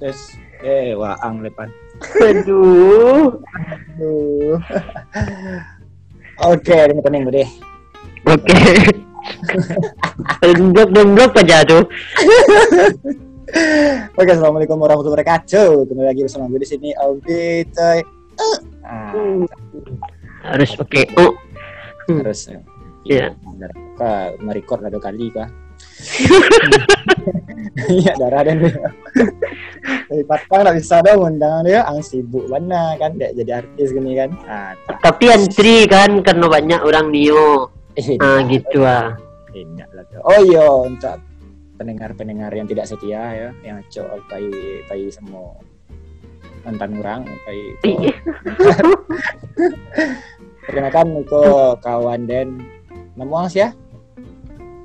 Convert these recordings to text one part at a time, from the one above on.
Terus eh waang lepan. Aduh. Aduh. Oke, ini pening deh. Oke. Denggok denggok aja tuh. Oke, assalamualaikum warahmatullahi wabarakatuh. Kembali lagi bersama gue di sini Albi Coy. Ah, Harus pakai oh. terus ya. Iya. Kak, merecord ada kali kah? Iya, darah dan dia. Dari patang nggak bisa dong undangan dia, ang sibuk mana kan, dia jadi artis gini kan. Ah, tak. Tapi antri kan karena banyak orang Nio. Eh, Ah gitu ah. Tidak lah tuh. Oh iya untuk pendengar-pendengar yang tidak setia ya, yang cowok pai pai semua mantan orang pai. Perkenalkan Niko kawan dan nama sih ya?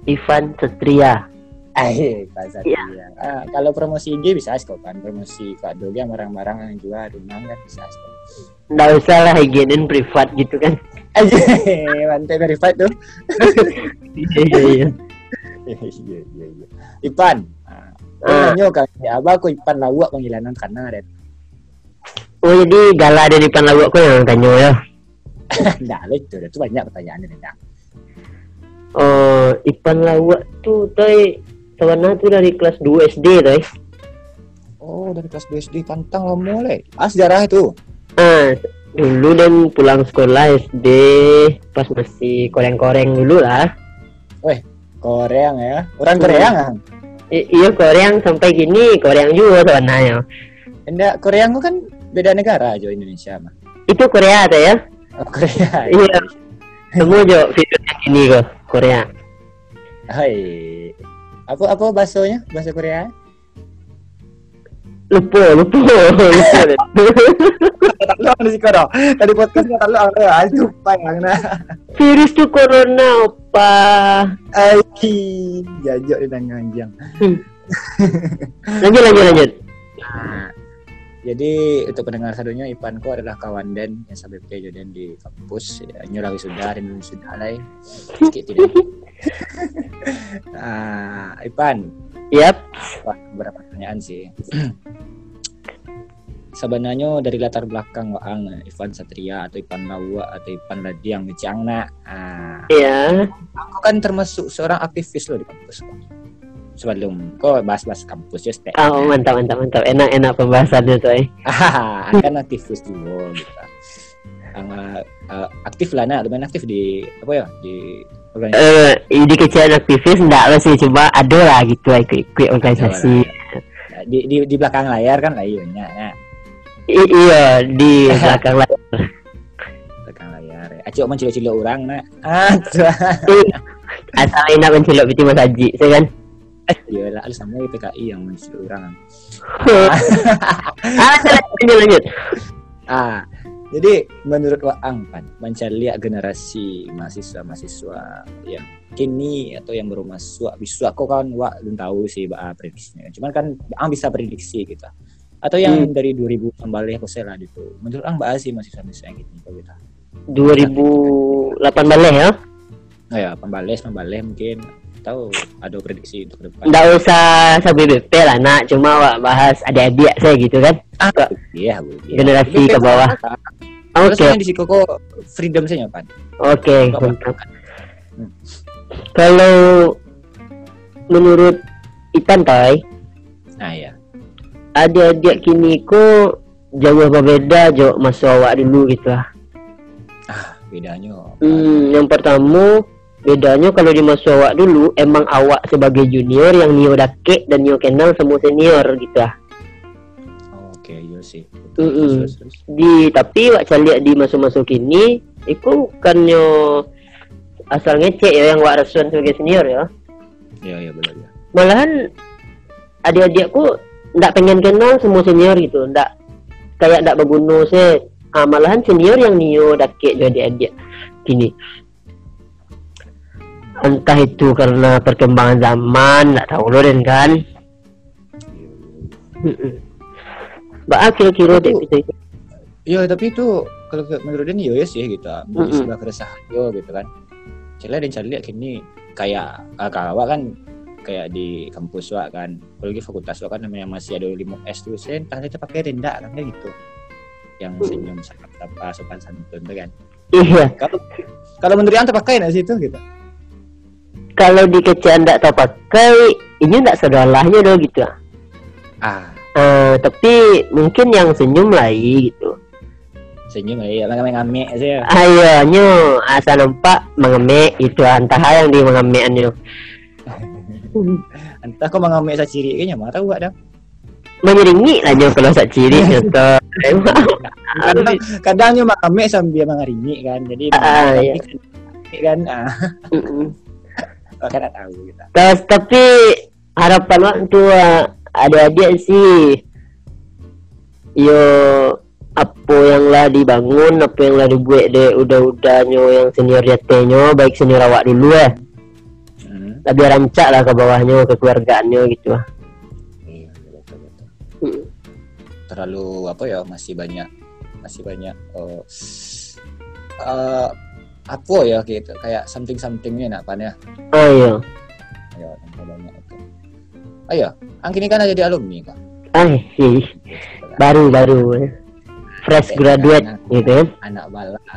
Ivan Satria. Eh, bahasa Iya. dia. Ah, kalau promosi IG bisa kok kan, promosi Kak Dogi yang barang-barang yang juga rumah kan bisa kok. Nggak usah lah higienin privat gitu kan. Aja, mantap verified tuh. Iya iya iya. Iya, iya, iya. Ipan. Ah, Ah. nyo kan, ya apa aku Ipan lawak panggilanan karena ada. Oh jadi gala ada di depan lagu aku yang tanya ya. Nah, itu, itu banyak pertanyaan ini. Nah. Oh, Ipan Lawak tuh toy Tawana tuh dari kelas 2 SD toy. Oh, dari kelas 2 SD pantang lo mulai. Ah, sejarah itu. Ah, dulu dan pulang sekolah SD pas masih koreng-koreng dulu lah. Koreang ya. Orang Hmm. Koreang ah. I- iya koreng sampai gini koreng juga Tawana ya. Enggak, Koreang itu kan beda negara aja Indonesia mah. Itu Korea tuh ya. Oh, Korea. Iya. Semua jo video yang ini kok Korea. Hai. Apa apa bahasanya? Bahasa Korea? Lupa, lupa, lupa. tak lu di dong. Tadi podcastnya tak lu ada lupa yang nah. Virus tuh corona opa. Ai, jajak di tangan Lanjut lanjut lanjut. Nah, jadi untuk pendengar sadunya Ipanku adalah kawan dan yang sampai kerja dan di kampus. Ya, nyo lagi sudah dan sudah alai sedikit tidak. Ah Ipan. Yap. wah, beberapa pertanyaan sih. Sebenarnya dari latar belakang Waang Ivan Satria atau Ipan Lawa atau Ipan Ladiang Ciangna ah. Iya. aku kan termasuk seorang aktivis loh di kampus sebelum kok bahas-bahas kampus ya Stek. Oh, mantap mantap mantap. Enak enak pembahasannya tuh. Eh. Ah, kan aktivis dulu gitu. Uh, uh, aktif lah nak, lumayan aktif di apa ya di organisasi. Eh, di kecil aktivis enggak lah sih coba ada lah gitu ikut ikut organisasi. di, di di belakang layar kan lah iya nah, I- iya di belakang lah. belakang layar. Ya. Acok mencilok-cilok orang nak. Ah, tuh. Asal enak mencelok piti Mas Haji, saya kan. Lah, ada sama PKI yang mencilok orang. ah, lanjut lanjut. Ah, jadi menurut Waang kan, mencari generasi mahasiswa-mahasiswa yang kini atau yang baru masuk bisa kok kan Wak belum tahu sih bah prediksinya. Cuman kan Ang bisa prediksi gitu. Atau yang Hmm. dari 2000 kembali aku lah gitu. Menurut Ang bahas sih mahasiswa-mahasiswa yang gitu kita. 2008 balik ya. Oh ya, pembales, pembales mungkin tahu ada prediksi untuk depan. Enggak usah sampai BP lah nak, cuma wak bahas adik-adik saya gitu kan. Ah, iya. Iya. Generasi ke bawah. Oke, yang di situ kok freedom saja pan. oke. Hmm. Kalau menurut Ipan Toy, Nah ya. adik-adik kini ku jauh berbeda jauh masa awak dulu gitu lah. Ah, bedanya. Hmm, yang pertama bedanya kalau di masa awak dulu emang awak sebagai junior yang Nio dake dan Nio kenal semua senior gitu lah. Oke, iya sih. Terus, terus. Di tapi wak lihat di masa-masa kini, iku bukannya asal ngecek ya yang wak resuan sebagai senior ya. Iya, iya benar ya. Malahan adik-adikku ndak pengen kenal semua senior gitu, ndak kayak ndak berguna sih. Ah, malahan senior yang Nio dake jadi adik kini. Entah itu karena perkembangan zaman, nggak tahu lo dan kan. Iya, iya. Mbak kira-kira dek gitu. Iya, tapi itu kalau menurut dia iya sih gitu. Mm-mm. sebuah keresahan yo gitu kan. Cile dan cari kini kayak ah, kawa kan kayak di kampus wa kan apalagi fakultas wa kan namanya masih ada lima S tuh saya entah kita pakai denda kan kayak gitu yang Hmm. senyum sapa sapa sopan santun tuh kan iya kalau kalau menurut anda pakai nggak sih itu gitu kalau di kecil ndak tahu pakai ini ndak salahnya dong gitu. Ah. Eh, tapi mungkin yang senyum lagi gitu. Senyum ya ngamik ngamik sih ayo nyo asal nampak mengemek itu entah yang di mengemekannya entah kok mengamik saya ciri kayaknya mah tahu gak dah menyeringi lah nyo kalau sak ciri contoh kadang kadang nyo mengamik sambil mengaringi kan jadi Ah, iya. kan ah Tak tahu kita Terus tapi harapan waktu adik-adik sih yo apa yang lah dibangun apa yang lah dibuat deh udah-udahnya yang senior jatenya baik senior awak dulu ya hmm. lebih rancak lah ke bawahnya ke keluargaannya gitu lah iya betul betul Mm. terlalu apa ya masih banyak masih banyak eh eh, apa ya gitu. Kayak something somethingnya nak pan ya ayo ayo tambah banyak itu. Ayo angkini kan ada di alumni kok ay ih, baru baru. Fresh graduate gitu. kan anak balang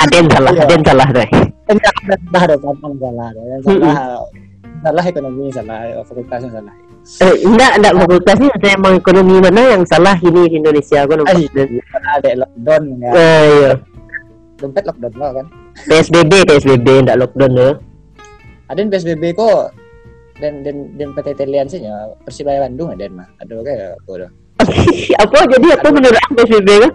ada yang salah Iya. ada yang salah deh salah ada kapan salah ada yang salah. Salah ekonomi salah fakultasnya salah eh, enggak enggak. Fakultasnya ada emang ekonomi mana yang salah ini di Indonesia? Aku nampak ada lockdown ya. Ayo dompet lockdown lah kan? PSBB PSBB enggak lockdown ya ada yang PSBB kok dan dan dan PTT lian sih ya. Persibaya Bandung ada mah. Ada kayak apa dah apa? Jadi apa menurut aku PSBB kan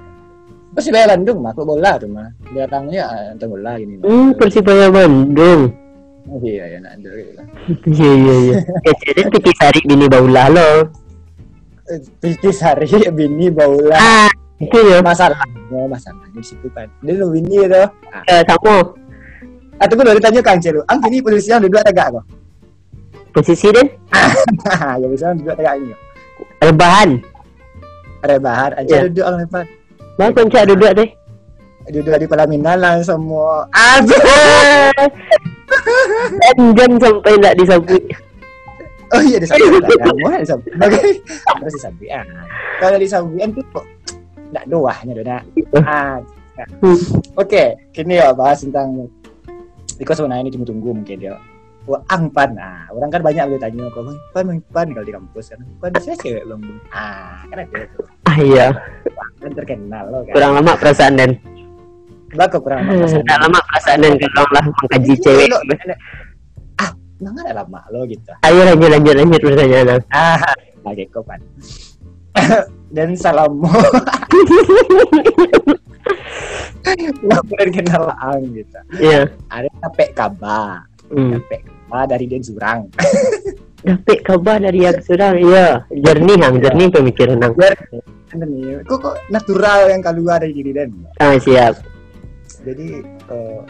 Persibaya Bandung mah klub bola tuh mah. Datangnya nonton bola gini hmm Persibaya Bandung iya ya nak ada gitu. iya iya iya. Ya jadi Sari bini Baula lo? Eh, Sari bini baula ah itu ya? Masalahnya masalahnya di situ kan dia lu bini itu ah. Eh, sama atau gue udah ditanya kang Celu ang ini posisi yang duduk tegak kok. Posisi dan ya bisa duduk tegak ini. Rebahan? Rebahan. Aja Iya. duduk orang lepas bang kunci duduk deh. Duduk di pelaminan lah semua. Aduh jam sampai enggak disambut oh iya disambut kamu disambut oke terus disambut ah kalau disambutan tuh kok nggak doahnya dona ah. Oke, kini ya bahas tentang Because sebenarnya ini tunggu-tunggu mungkin ya. Wah, angpan. Nah, orang kan banyak boleh tanya kok, "Bang, pan, Bang, pan kalau di kampus kan. Pan saya cewek. Bang." Ah, kan ada tuh. ah iya Kan terkenal loh kan. kurang lama perasaan dan Bako kurang lama pasangan. enggak lama perasaan dan kalau lah mengkaji cewek Lo, Ah, emang ada lama lo gitu. ayo lanjut lanjut lanjut pertanyaan Ah, lagi kok pan. Dan salamu. Laporan kenalan gitu. iya Ada capek kabar. hmm. Capek kabar dari Den Surang. dapat kabar dari yang sudah iya jernih hang jernih pemikiran hang Ada nih, kok kok natural yang keluar dari diri Den. ah siap Jadi eh,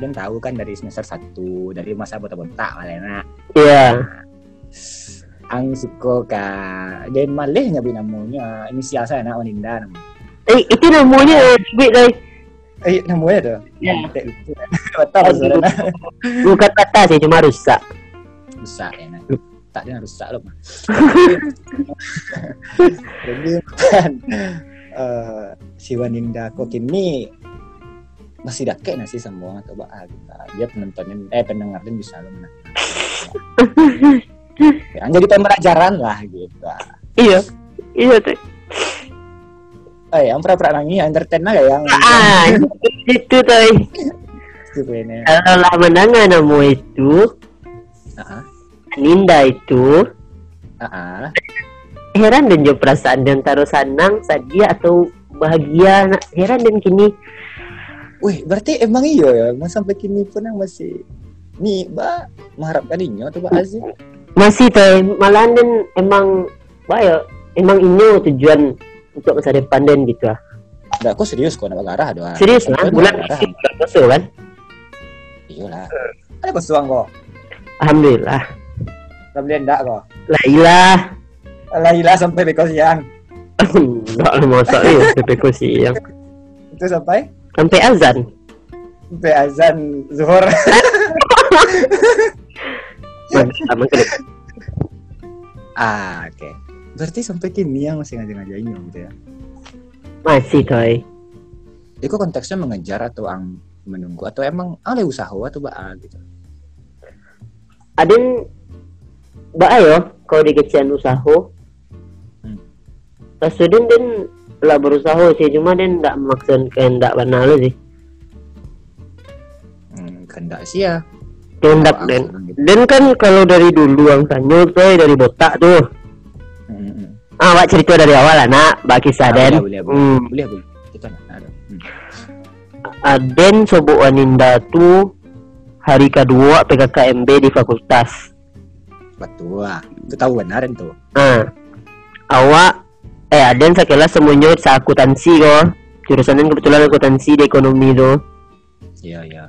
Den tahu kan dari semester 1 dari masa botak-botak malena. iya Ang suko ka Den malih nyabi namanya inisial saya nak Waninda namanya. eh itu namanya duit dari Eh namanya tuh. Ya. Betul bukan kata sih cuma rusak rusak ya nak. Tak dia rusak loh. Jadi kan eh si Waninda kok kini masih dakek nasi semua? Atau bah kita dia penontonnya eh pendengar dan bisa lo menang. ya, jadi pembelajaran lah gitu. iya. Iya tuh Eh, yang pernah pernah nangis entertain lah yang ah itu tuh kalau lah menangan nama itu Ah, Ninda itu ah, heran dan jauh perasaan dan taruh sanang sadia atau bahagia. Heran dan kini Wih, berarti emang iya ya, mau sampai kini pun yang masih nih, ba mengharapkan ini atau ba Aziz? masih tuh malahan dan emang bayo emang ini tujuan untuk masa depan dan gitu ah Enggak, kok serius kok nak garah doang. serius lah bulan bulan masuk kan Iya lah. Ada pesuang kok. alhamdulillah dia enggak kok. lah ilah Laila sampai beko siang. enggak masa ya sampai kau siang Itu sampai sampai azan sampai azan zuhur. sama Ah, oke. Berarti sampai kini yang masih ngajak-ngajakin gitu ya. masih toy Itu konteksnya mengejar atau ang menunggu atau emang ada usaha atau ba gitu. adin ba ayo kau di kecian usaha Hmm. pas din lah berusaha sih cuma din nggak maksud kehendak benar lu sih Hmm, kehendak sih ya. kehendak Oh, gitu. din kan kalau dari dulu ang sanyo toy dari botak tuh Hmm, ah wak cerita dari awal lah nak bak kisah Ah, den boleh, boleh, hmm. boleh, boleh. Kita nak ada. Hmm. Aden sobo waninda tu hari kedua PKKMB di fakultas Betul. ah. Itu tahu benar itu. ah awak eh Aden sekelas semuanya sa akuntansi ko jurusan kebetulan akuntansi di ekonomi tuh Iya, iya.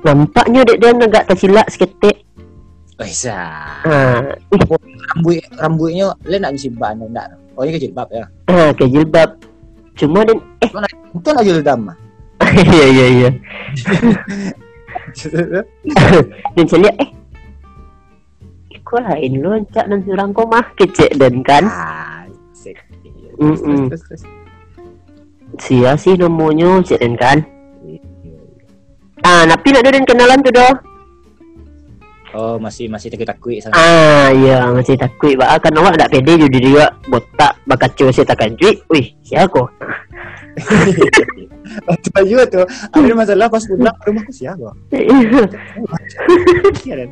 Nampaknya dek dia agak tersilap seketik. Oh, bisa. Ah, ih, Rambut rambutnya lain nak enggak. Oh, ini kejilbab ya. ah, ke jilbab. Cuma dan eh Itu aja jilbab mah. iya iya iya. Dan saya lihat eh Kok lain lu cak dan surang kau mah kecek dan kan Ah. Iya, Mm-mm. terus, terus, terus. sia sih namanya cek dan kan Iya, iya. ah tapi nak dan kenalan tu dah Oh, masih masih takut-takut sama. ah iya masih takut bah kan awak tak pede jadi dia botak bakat cuy saya takkan cuy wih siapa kau Betul juga tuh. Ada masalah pas pulang ke rumah siapa? Iya kan?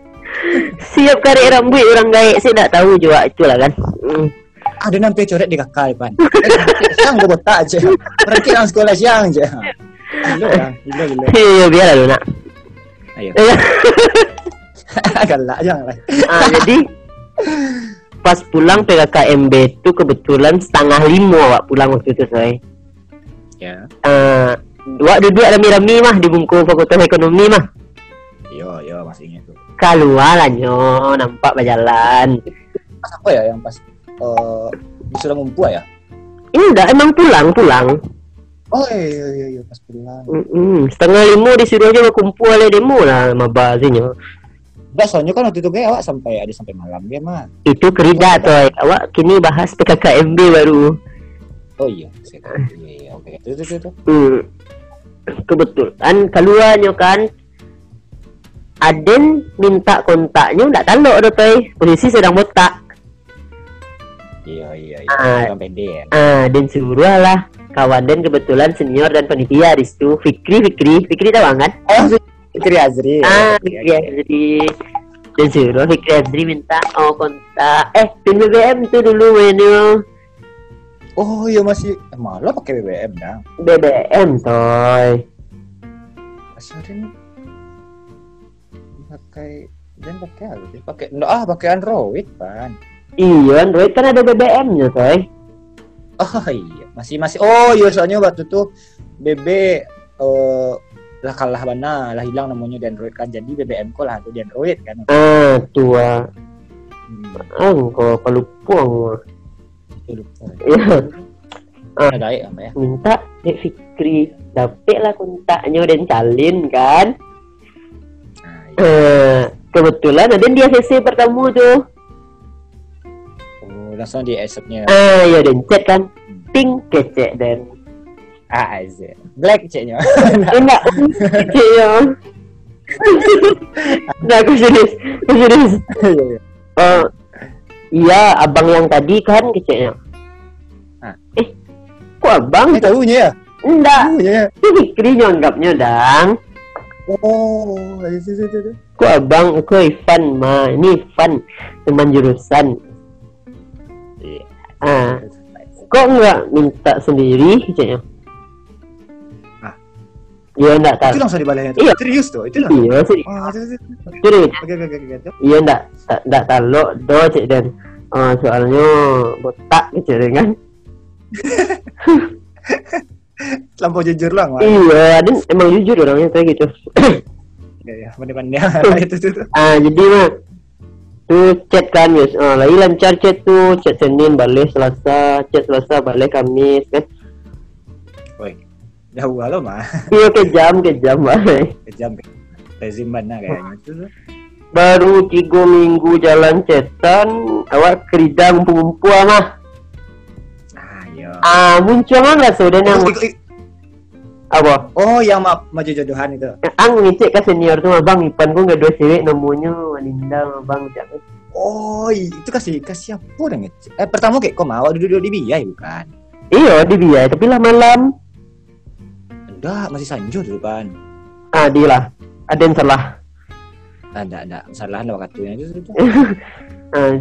siap karek rambut orang gaik saya tak tahu juga itulah kan hmm. Ada nampi coret di kakak depan. Eh, Siang gue botak aja. Mereka orang sekolah siang aja. Gila ya, gila gila. Iya, biar lah nak. Ayo, galak jangan lah. ah, jadi pas pulang PKKMB itu kebetulan setengah lima awak pulang waktu itu saya. Ya, Uh, dua duduk rami-rami mah di bungku Fakultas Ekonomi mah. yo yo masih ingat tuh. Keluar lah nampak berjalan. Pas apa ya yang pas eh disuruh ngumpul ya? Ini udah emang pulang pulang. Oh iya iya iya pas pulang. Mm-mm. Setengah lima disuruh aja berkumpul oleh demo lah maba sini. Udah soalnya kan waktu itu kayak awak sampai ada sampai malam dia mah. Itu kerida tuh. Awak kini bahas PKKMB baru. Oh iya, saya iya iya oke itu itu itu. Hmm. Kebetulan keluarnya kan Aden minta kontaknya nggak tahu ada toy posisi sedang botak Iya iya iya. Ah. Ya. ah Den suruh lah kawan Den kebetulan senior dan panitia di situ Fikri Fikri Fikri tahu kan Oh, Fikri Azri. ah Fikri. Azri Dan suruh Fikri Azri minta oh kontak eh pin BBM tuh dulu menu Oh iya masih eh, malah pakai BBM dah. BBM toy Asalnya pakai dan pakai apa sih? Pakai enggak ah pakai Android kan. Iya Android kan ada BBM nya toy Oh iya masih masih oh iya soalnya waktu itu BB eh lah kalah mana lah hilang namanya di Android kan jadi BBM ko lah tuh di Android kan. ah tua Hmm, kok pelupuang itu lupa. Iya. Ah. Ya? minta Dek Fikri dapet lah kontaknya dan salin kan Nah, iya. eh kebetulan ada dia sesi pertama tuh Oh, langsung di accept-nya. ah ya dan chat kan ping kecek dan Ah, aja. Black ceknya. enggak kecek ya nah aku serius aku serius Iya, iya. oh iya abang yang tadi kan keceknya Ah. eh kok abang Eh, tahunya ya? enggak Tahunya ya? Fikri nyanggapnya dang Oh, itu itu itu. Kok abang, aku Ivan mah. Ini Ivan teman jurusan. Ah, kok nggak minta sendiri kayaknya? Ah. Iya enggak Itu tahu. langsung dibalasnya tuh. Iya. Serius tuh, itu langsung. Iya. Oh, itu, itu, itu. Serius. Oke, oke, oke, oke. Iya enggak enggak tahu do cek dan ah, soalnya botak gitu kan. Lampau jujur lah. Iya, dan emang jujur orangnya kayak gitu. Iya, iya. Pandai-pandai. Itu, itu, itu. ah, jadi mah tuh chat kan yes. Ah, lagi lancar chat tuh, chat Senin balik Selasa, chat Selasa balik Kamis kan. Woi. Jauh halo, mah. Iya ke jam ke jam balik. Kejam. Rezim mana kayaknya tuh. baru tiga minggu jalan cetan awak keridang pengumpu mah Ah, iya. ah muncul nggak sudah yang apa Oh, yang ma maju jodohan itu. ang ngecek ke senior tuh mah bang Ipan gua nggak dua cewek namanya Linda mah bang jangan Oh, itu kasih kasih apa dong ngecek? Eh, pertama kayak kau mau duduk di biaya bukan? iya di biaya tapi lah malam Enggak, masih sanjo dulu kan. ah di lah ada yang salah Ada, ada. Salah ada waktunya itu. ah,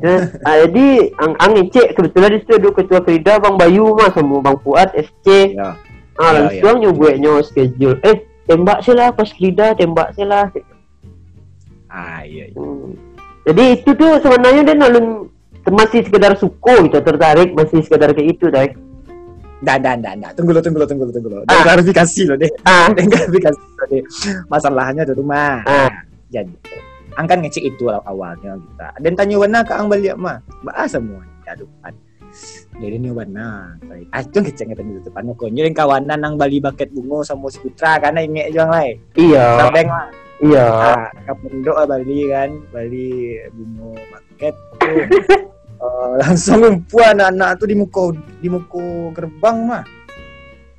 ah, jadi ang ang ngecek kebetulan di situ ada ketua kerida bang Bayu mah sama bang Fuad SC Ya. ah Ya, langsung nyobueknya schedule eh tembak sih lah pas kerida tembak sih lah Ah, iya. iya. Hmm. Jadi itu tuh sebenarnya dia nalun masih sekedar suko gitu tertarik masih sekedar kayak itu deh. Nggak, nggak, nggak, nggak. Tunggu lo, tunggu lo, tunggu lo, tunggu lo. Ah. Klarifikasi lo deh. Ah, klarifikasi lo deh. Masalahnya di rumah. ah, Jadi, ang kan ngecek itu aw- awalnya kita. Dan tanya warna ke ang balik mah. Bahas semua. Ya, depan. Jadi ini warna. Ah, itu ngecek ngeten di depan. Pokoknya yang kawanan nang Bali bucket bungo sama si Putra karena inget juang lain. iya, lah. Iya. Ah, kapendo Bali kan. Bali bungo bucket tuh. Eh, langsung ngumpul anak-anak tuh di muka di muka gerbang mah.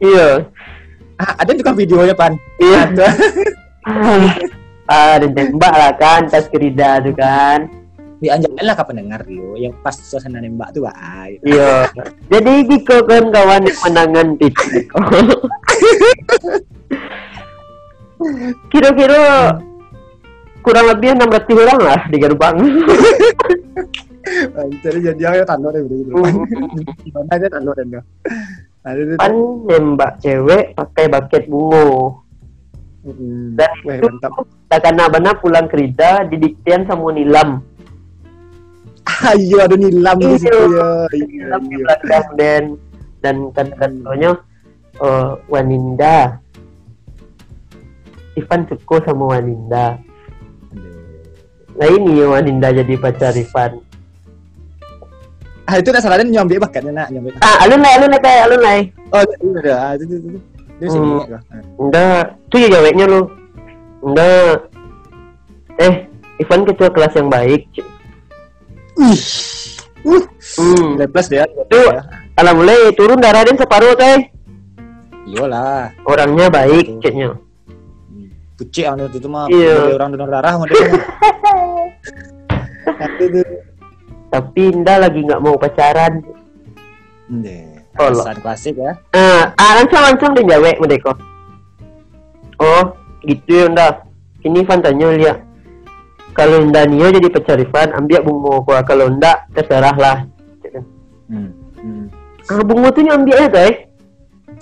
Iya. Ah, ada juga videonya pan. Iya. Ada. Ah, ah, dan tembak lah kan tas kerida tuh kan. Dianjarin lah ke pendengar lo yang pas suasana nembak tuh ah. gitu. Iya. Jadi Diko kan kawan menangan Diko. Kira-kira kurang lebih 600 orang lah di gerbang. Ah, Jadi jadi dia tandor deh gitu. Gimana aja. Ada itu. kan nembak cewek pakai bucket bungo. Hmm. Dan Weh, itu tak karena benar pulang kerja didiktian sama nilam. Ayo ada nilam di situ ya. Iya, Nilam di iya. belakang dan dan kata-katanya eh, Waninda. Ivan suka sama Waninda. Nah ini Waninda jadi pacar Ivan. Ah itu nak salah dan nyambi bakatnya nak nyambi. Ah, alun lai, alun kayak alun lai. Oh itu ada. Ah itu itu. itu. Dia? Ah. Enggak, tuh ya jawabnya lu. Enggak. Eh, Ivan ketua kelas yang baik. Wih. Uh, Hmm. plus dia. Tuh. Alhamdulillah turun darah dan separuh teh. Iyalah. Orangnya baik, ceknya. Pucik yang itu mah. Iya. Orang donor darah mah. Tapi. Tapi Indah lagi nggak mau pacaran. Deh. Oh, lo. Alasan klasik ya. Ah, ah langsung langsung dia jawab mereka. Oh, gitu ya Indah. Ini Ivan tanya lihat. Kalau Indah Nio jadi pacar Ivan, ambil bungo gua. Kalau enggak, terserah lah. Hmm. Hmm. Ah, bungo tuh nyambil ya teh.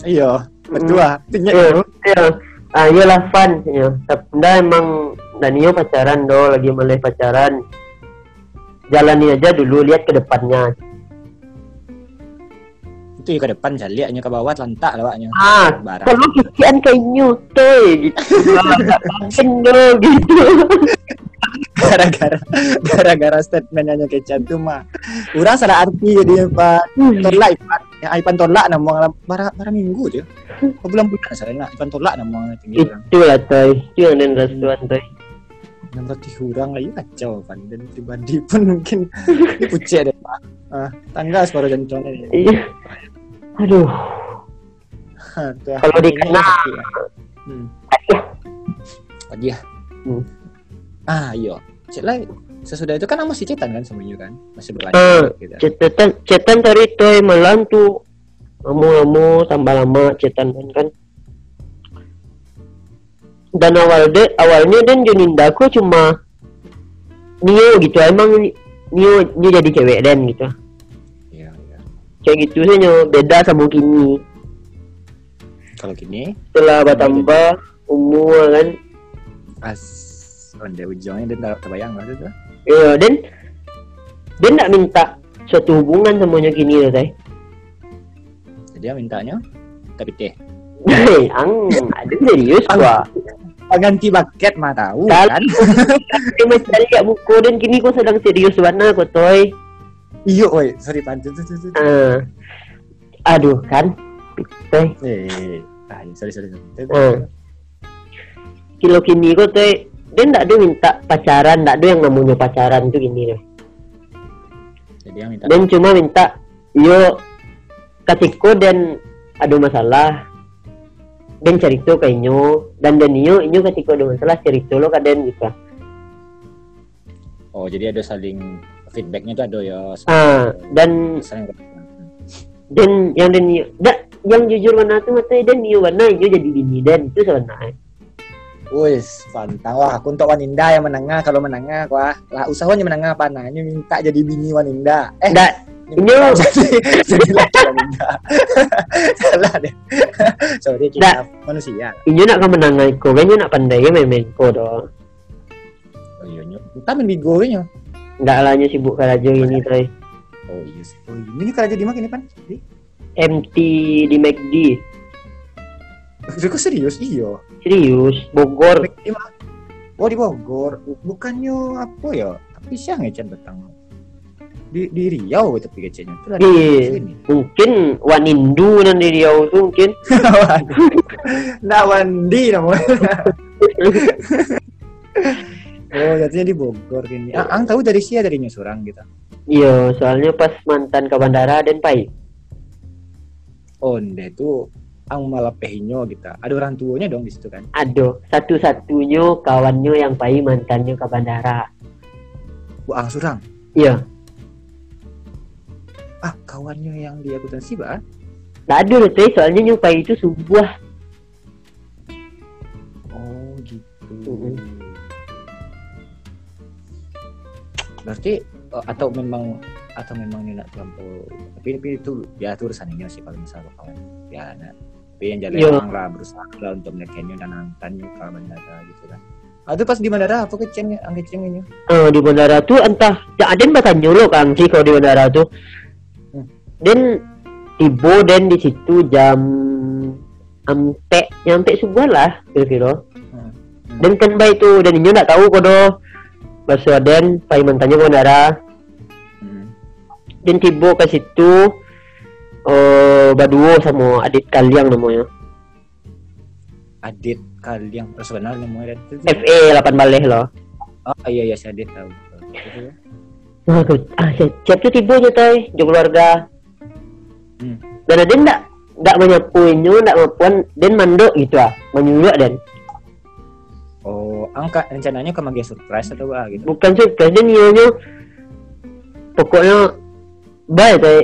Iya. Tinggal Iya, itu. iya. Ah, iyalah fun. Ya. Tapi Nda emang Danio pacaran do, lagi mulai pacaran. Jalani aja dulu, lihat ke depannya. Itu ya ke depan jaliaknya ke bawah lantak lawaknya. Ah, Barang. kalau kikian kayak nyutoy gitu. Do gitu. gara-gara gara-gara statementnya kecap tuh mah orang salah arti jadi pak tolak Ipan ya Ipan tolak nama bara bara minggu dia oh, bulan bulan salah nak Ipan tolak nama tinggi orang Itu lah toy. Itu yang dan restuan toy. yang berarti kurang lagi kacau kan dan pribadi pun mungkin ini pucet deh pak ah, tangga separuh janconnya dia. Iya. Aduh. Kalau dikena- ya. hmm. Aduh. Oh, dia Hmm. ah iya cek lah sesudah itu kan masih cetan kan semuanya kan? Masih berlanjut gitu. Cetan, cetan tadi toy malam tuh. Lama-lama tambah lama cetan kan. Kan. Dan awal de, awalnya dan Juninda aku cuma Nio gitu emang Nio Nio jadi cewek dan gitu. Iya iya. Kayak gitu sih Nio. Beda sama kini kalau gini setelah bertambah umur kan. Pas onde ujungnya dia tak terbayang lah itu iya dan dia nggak minta suatu hubungan semuanya kini loh teh dia mintanya tapi teh Hei, ang ada serius gua ganti bucket mah tahu kan? Dia macam lihat muka dan kini kau sedang serius mana kau toy? Iyo oi. Sorry pan. Tuh tuh tuh tuh. Ah. aduh kan? Teh eh iya, sorry sorry sorry. Tuh. kilo kini kau teh dia nggak ada minta pacaran nggak ada yang namanya pacaran tuh gini loh jadi yang minta dan cuma minta yo ketika dan ada masalah. Dan cerita ke inyo. Dan dan inyo inyo ketika ada masalah cerita lo kaden gitu. Oh jadi ada saling feedbacknya tuh ada ya ah dan saling dan yang dan inyo dak yang jujur mana tuh mata dan inyo mana inyo jadi bini dan itu sebenarnya Wis, pantang. Wah aku untuk wanita yang menengah. Kalau menengah wah lah usahanya menengah apa? Nanya minta jadi bini wanita. Eh dak minta jadi jadi laki wanita. Salah deh. Sorry kita Nggak. manusia. Inyo nak kemenangan ko kan nak pandai main main ko do oh iya kita main bigo nyo nggak lah inyo sibuk kerja ini tuh oh iya sih. oh iya. Ini kerja di mana ini pan? Di? MT di McD Kok serius? Iyo serius? Bogor? Di oh di Bogor. Bukannya apa ya? Tapi siang ya Chan petang di di Riau tapi kecilnya itu Di sini. Mungkin Wanindu nanti Riau tuh mungkin. Nggak mandi namanya. oh, jatuhnya di Bogor gini. Ah, ang tahu dari sia dari Nyusurang gitu. iya soalnya pas mantan ke bandara dan pai Oh, itu ang malah pehinyo gitu. Ada orang tuanya dong di situ kan. Aduh, satu-satunya kawannya yang pai mantannya ke bandara. Bu ang surang. Iya, Ah, kawannya yang di akuntansi, Pak. loh tuh, soalnya nyupai itu sebuah. Oh, gitu. Mm-mm. Berarti eh, atau memang atau memang ini nak terlampau tapi, tapi itu ya itu urusannya sih kalau misalnya kawan ya nah, tapi yang jalan orang lah berusaha lah untuk menekannya dan nantannya ke bandara gitu kan ah, itu pas di bandara apa kecengnya ang kecengnya Eh, di bandara tuh entah, ya ada yang bakal nyuruh kan sih kalau di bandara tuh. Hmm. Dan tiba dan di situ jam ampe nyampe subuh lah kira-kira. Hmm. Dan kan baik itu dan ini nggak tahu kodo. Bahasa dan pai mantannya ke bandara. hmm. dan tiba ke situ eh baduo sama adik kalian namanya. Adit Kaliang personal namanya FE 8 balik loh. Oh iya iya si Adit tahu. Nah, aku, ah, siap tuh tiba aja toy, jauh keluarga. Hmm. Dan ada ndak ndak menyapuinnya, ndak mapuan, dan mandok gitu ah, menyuruh dan oh angka rencananya ke magia surprise atau apa gitu? Bukan surprise dan nyonya pokoknya baik toy,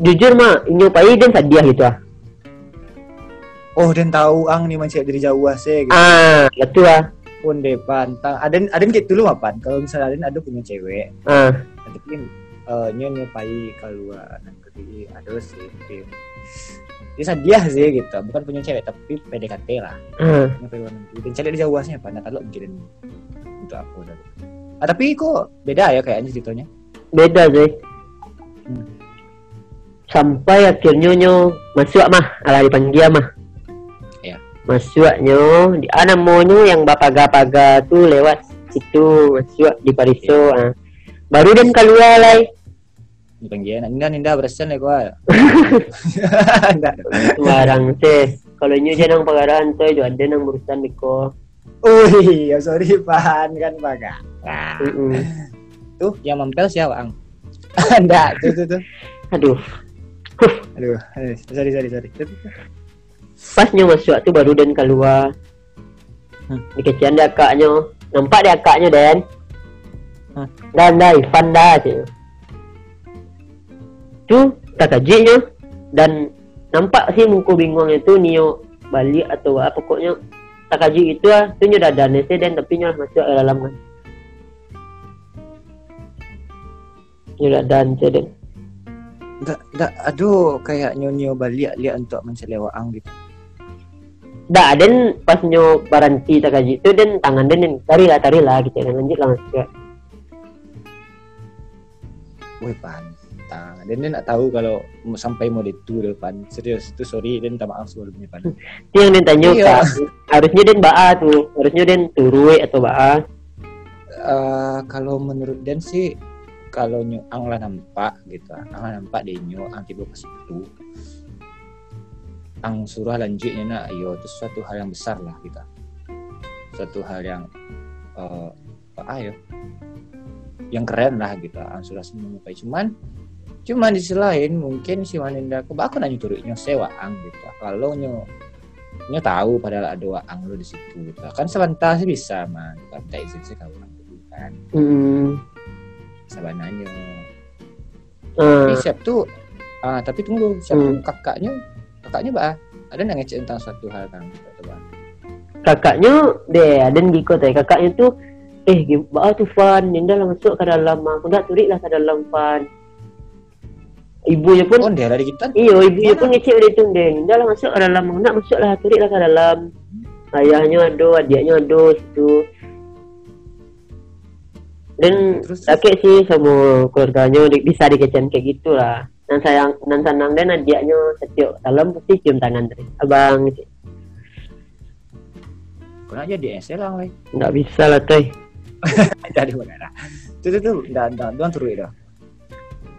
jujur mah nyopai dan sadiah gitu ah. oh dan tahu ang nih mancing dari Jawa sih gitu. Ah, betul ah. pun deh pantang. Ada ada gitu dulu apa kalau misalnya ada ada punya cewek Ah, tapi eh nyo nyopai keluar nanti ada sih bisa dia sih gitu. Bukan punya cewek tapi PDKT lah. Ah. negeri. Dan cari di Jawanya apa nah kalau mikirin untuk aku udah ah, tapi kok beda ya kayaknya ceritanya? Beda sih. Hmm. Sampai akhirnya nyo masuk mah ala dipanggil mah Ya. masuknya di ana monyo yang bapaga-paga tuh lewat situ masuk di Pariso ah. baru dan keluar lai dipanggil ninda ninda bersen ya gua sembarang sih kalau nyo jangan pagaran tuh jo ada nang urusan biko Wih, ya sorry pan kan baga. Nah, Mm-mm. tuh yang mempel siapa ang? Enggak, tuh tuh tuh. aduh Aduh, aduh, sorry sorry sorry. Tuh, tuh, tuh. pas nyo masuk tuh baru dan keluar Hmm. dikecian dia akaknya nampak dia akaknya dan Hmm. dan dah Ivan dah sih tu tak kajinya dan nampak sih muka bingungnya tu Nio balik atau apa pokoknya tak kaji itu ah tu nyo dah dan sih dan tapi nyo masuk ke dalam kan nyo dah dan sih dan Enggak, enggak, aduh kayak nyonyo balik lihat untuk mencelewa ang gitu. dah dan pas nyo baranti tak kaji itu dan tangan dan dan tari lah tari lah gitu dan lanjut lah masuk Wih pantang. Dan dia nak tahu kalau sampai mau itu depan. Serius, itu sorry dan minta maaf sebelumnya pan. Itu yang dia tanya Iya. Harusnya den baa tuh harusnya den turui atau baa Eh, kalau menurut Dan sih kalau nyo ang lah nampak gitu, ang lah nampak dia nyo ang tiba ke situ. Ang surah lanjutnya nak, yo itu suatu hal yang besar lah kita. Suatu hal yang eh apa ya yang keren lah gitu ang sudah menyukai cuman cuman di sisi lain mungkin si Waninda aku aku nanya turutnya sewa ang gitu kalau nyo nyo tahu padahal ada waang lo di situ gitu kan sebentar sih bisa mah gitu. minta izin sih gitu kan Hmm. Sabananya Ah, tapi siap tuh ah tapi tunggu siap Hmm. tuh kakaknya kakaknya bah ada nggak ngecek tentang suatu hal kan? Kakaknya deh ada ngikut teh kakaknya tuh eh gimana tuh Fan Ninda lah masuk ke dalam aku nggak turik lah ke dalam Fan ibunya pun oh dia dari kita? Iyo ibunya pun ngecek dia tuh deh Ninda lah masuk ke dalam. Nak masuk lah turik lah ke dalam. Ayahnya ada adiknya ada situ dan terus kakek sih sama keluarganya di- bisa dikecen kayak gitulah. Dan sayang dan senang dan adiknya setiap dalam pasti cium tangan terus abang kau aja di SL lah nggak bisa lah teh dari mana tuh tuh tuh dan dan doang turun itu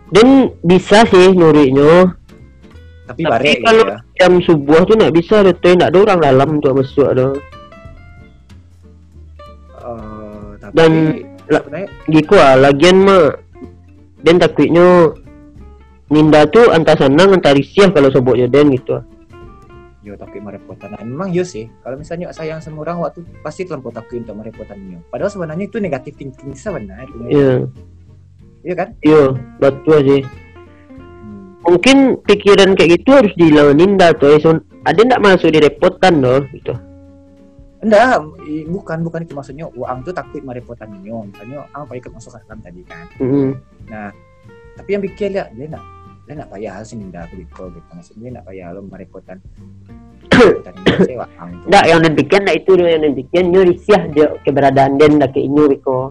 dan bisa sih nyurinya tapi Tapi kalau ya jam subuh tuh nggak bisa deh teh nggak ada orang dalam untuk masuk ada. Eh, tapi Dan- sebenarnya gitu ah lagian mah dan takutnya Ninda tuh entah senang entah risih kalau sebutnya dan gitu ah. yo tapi merepotan. Nah, memang yo sih kalau misalnya sayang sama orang waktu pasti terlampau takut untuk merepotannya padahal sebenarnya itu negatif thinking sebenarnya. Iya iya kan? Iya betul sih. Hmm. mungkin pikiran kayak gitu harus dilawan Ninda tuh so, ada nggak masuk di repotan loh gitu enggak bukan bukan itu. Maksudnya uang tuh takut merepotannya misalnya apa ikut masuk ke dalam tadi kan. Mm-mm. tapi yang bikin lihat dia nak dia nak payah sih ninda aku gitu gitu. Maksudnya nak payah lo merepotan. Merepotan dia sewa uang tuh. Nggak yang demikian nggak itu loh. Yang demikian nyo risih dia keberadaan dan nggak kayak nyo Riko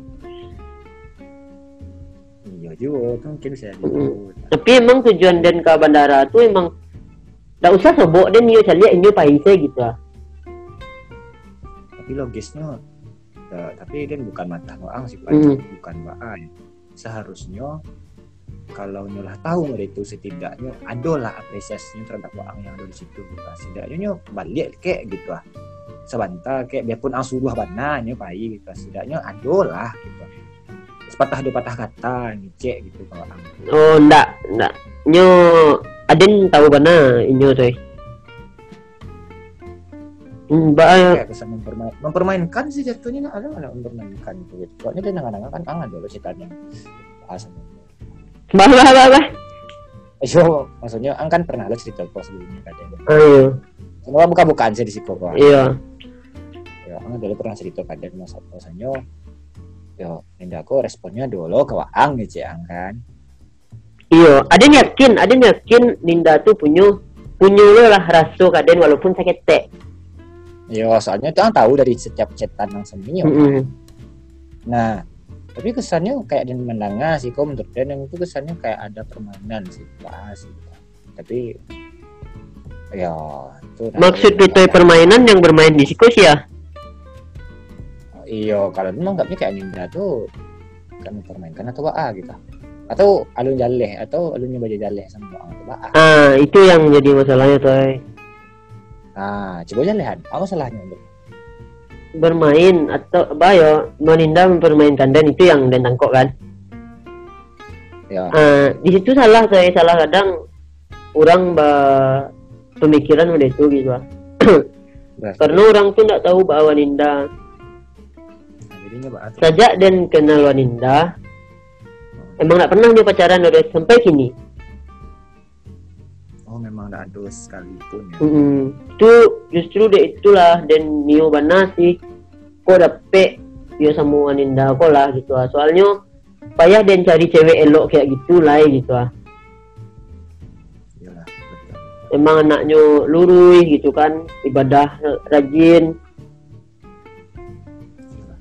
iya juga mungkin bisa jadi gitu. tapi emang tujuan dan ke bandara tuh emang nggak usah sebut dan nyo cari nyo paise gitu ah tapi logisnya ya, tapi dia bukan mata uang sih Pak. Hmm. bukan bahan seharusnya kalau nyolah tahu mereka itu setidaknya adalah apresiasinya terhadap uang yang ada di situ gitu. setidaknya nyo balik kayak gitu ah. Sebentar kayak biarpun ang suruh bana nyo pai gitu setidaknya adalah gitu sepatah dua patah kata ngecek gitu kalau ang oh nggak nggak nyo aden tahu mana inyo tuh Hmm, ba, kayak kesan mempermain, mempermainkan sih jatuhnya ada mana mempermainkan itu gitu soalnya dia nggak kan ang ada loh ceritanya bahasanya bah, bah, bah, bah. Ayo, maksudnya ang kan pernah lo cerita kok sebelumnya katanya. Ayo, Semua buka-bukaan sih di situ kok. iya. Ya, ang dulu pernah cerita kadang masa maksudnya yo ninda aku responnya dulu ke waang gitu ya ang kan. Iya, ada yakin, ada yakin Ninda tuh punya punya lah rasa kaden walaupun sakit teh. Yo, soalnya itu ang tahu dari setiap chatan yang seminya. Mm-mm. Nah, tapi kesannya kayak dia menengah sih kok menurut dia yang itu kesannya kayak ada permainan sih bahas gitu. Tapi ya itu Maksud itu permainan yang bermain di situ sih ya? Iya, kalau memang nggaknya kayak Ninda tuh kan mempermainkan atau apa gitu. Atau alun jaleh atau alunnya baca jaleh sama orang atau apa. Ah, itu yang jadi masalahnya tuh. Nah, coba jalehan. Apa salahnya Bermain atau apa ya? Ninda mempermainkan dan itu yang dan tangkok kan? ya Ah, di situ salah saya salah kadang orang ba pemikiran udah itu gitu ah. berarti Karena orang tuh nggak tahu bahwa Ninda nah, dan kenal Waninda emang nggak pernah dia pacaran udah sampai kini Oh, memang ada ado sekalipun ya. Mm, itu justru deh itulah dan Nio Bana sih. Kok dapet dia sama Waninda kok lah gitu ah. Soalnya payah dan cari cewek elok kayak gitu lah gitu ah. Iyalah, betul. emang anaknya lurus gitu kan. Ibadah rajin.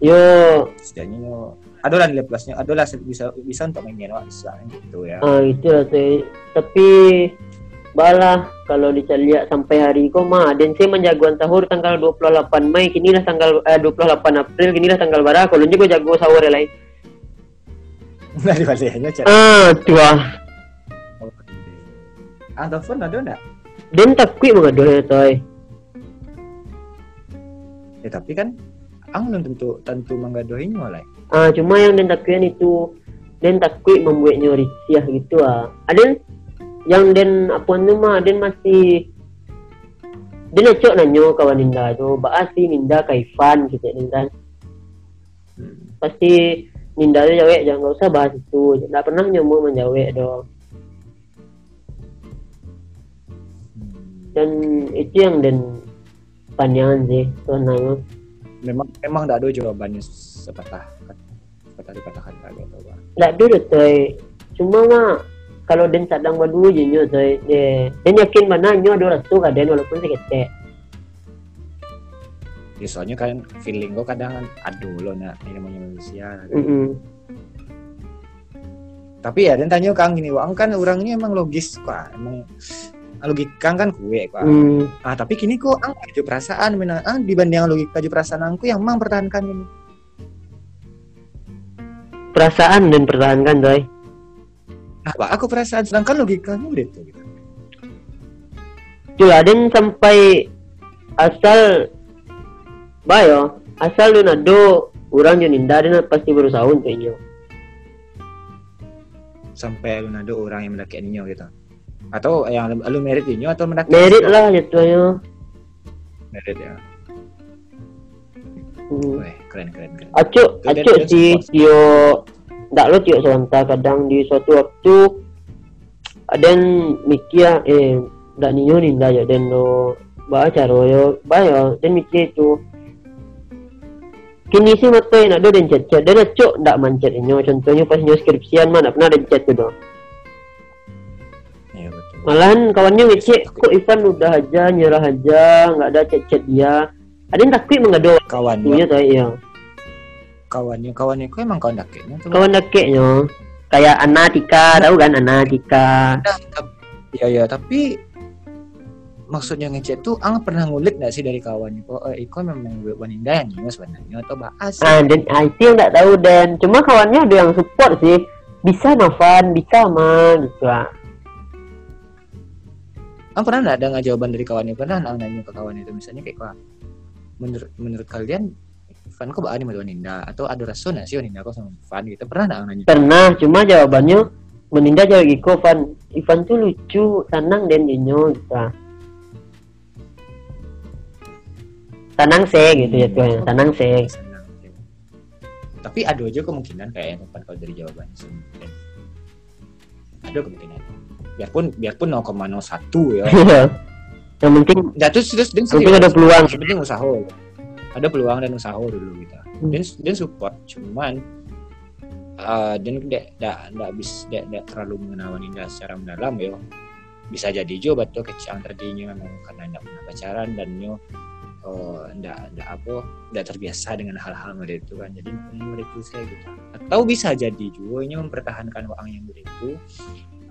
Yo. Setidaknya yo. Ada lah nilai plusnya, ada lah bisa bisa untuk mainin istilahnya gitu ya. ah itu lah tapi balah kalau dicari sampai hari kok mah dan saya menjagoan sahur tanggal 28 Mei kini lah tanggal eh, 28 April kini lah tanggal berapa kalau juga jago sahur lain. Dari balenya cek. ah tua Ah, telepon ada enggak? dan takut mengaduh ya toy. Ya tapi kan ang belum tentu tentu menggadohinya lah ah cuma yang den takuan itu den takut membuatnya risih gitu ah. Ada yang den apa mah den masih dia nak nanyo kawan Ninda tu bahas si Ninda kaifan gitu ya kan. Hmm. pasti Ninda tu jawab jangan usah bahas itu. Tak pernah nyomu menjawab do Hmm. dan itu yang den panjangan sih sebenarnya memang memang tidak ada jawabannya sepatah sepatah dipatahkan kagak tahu bang tak ada tuh cuma mah kalau den sadang berdua je nyo tuh dia den yakin mana nyo ada restu kan den walaupun sekecek ya soalnya kan feeling gue kadang kan aduh lo nak ini namanya manusia. Mm -mm. tapi ya dan tanya kang gini wang kan orangnya emang logis kok emang logika kan kue kok Mm. ah tapi kini kok ang ada perasaan mina ang dibanding logika aja perasaan angku yang mang pertahankan ini. Perasaan dan pertahankan tuh apa? Aku perasaan sedangkan logikanya udah itu gitu. Cula den sampai asal bayo asal lu nado orang yang ninda den pasti berusaha untuk nyo sampai lu nado orang yang mendaki ninyo gitu. Atau yang lu- merit ninyo atau mendaki merit lah jatuhnya merit ya. Hmm. Weh, keren keren keren. Acuk dia- acuk dia sih ndak lo tiok sebentar kadang di suatu waktu ada yang mikir eh ndak ninyo ninda ya den lo bah caro yo bayo den mikir itu kini sih mata nak do den chat chat den acuk ndak mancet inyo contohnya pas nyo skripsian mah ndak pernah den chat tu do. Iya betul. Malahan kawannya ngecek kok Ivan udah aja nyerah aja nggak ada chat chat dia? Ada yang takut mengadu. Kawannya tuh iya kawannya kawannya kok emang kawan dakeknya tuh kawan dakeknya. Kayak Ana Tika tahu kan Ana Tika Iya iya tapi maksudnya ngechat tuh ang pernah ngulik nggak sih dari kawannya kok eh, Iko memang wanita yang sebenarnya atau bahas ah dan ah, itu nggak tahu dan cuma kawannya ada yang support sih. Bisa Novan bisa mah gitu lah ang pernah nggak ada nggak jawaban dari kawannya? Pernah ang nanya ke kawan itu? Misalnya kayak menurut menurut kalian Ivan kok bahani sama wanita atau ada rasa nggak sih wanita kok sama Ivan gitu? Pernah nggak nanya? Pernah cuma jawabannya menindak jawab Iko Ivan Ivan tuh lucu senang dan jinyo gitu. Lah. Senang sih gitu ya tuh senang sih. Senang, gitu. tapi ada aja kemungkinan kayak yang kalau dari jawabannya sebenarnya. ada kemungkinan. Biarpun biarpun 0,01 ya. Iya. yang penting Nah, terus terus yang penting ada peluang. yang penting usaha ada peluang dan usaha dulu gitu. Hmm. dan support cuman uh, dan tidak tidak tidak bis tidak tidak terlalu mengenal wanita secara mendalam ya bisa jadi juga betul kecil terjadinya memang karena tidak pernah pacaran dan yo tidak tidak apa tidak terbiasa dengan hal-hal model itu kan. Jadi makanya model itu saya gitu. Atau bisa jadi juga ini mempertahankan uang yang begitu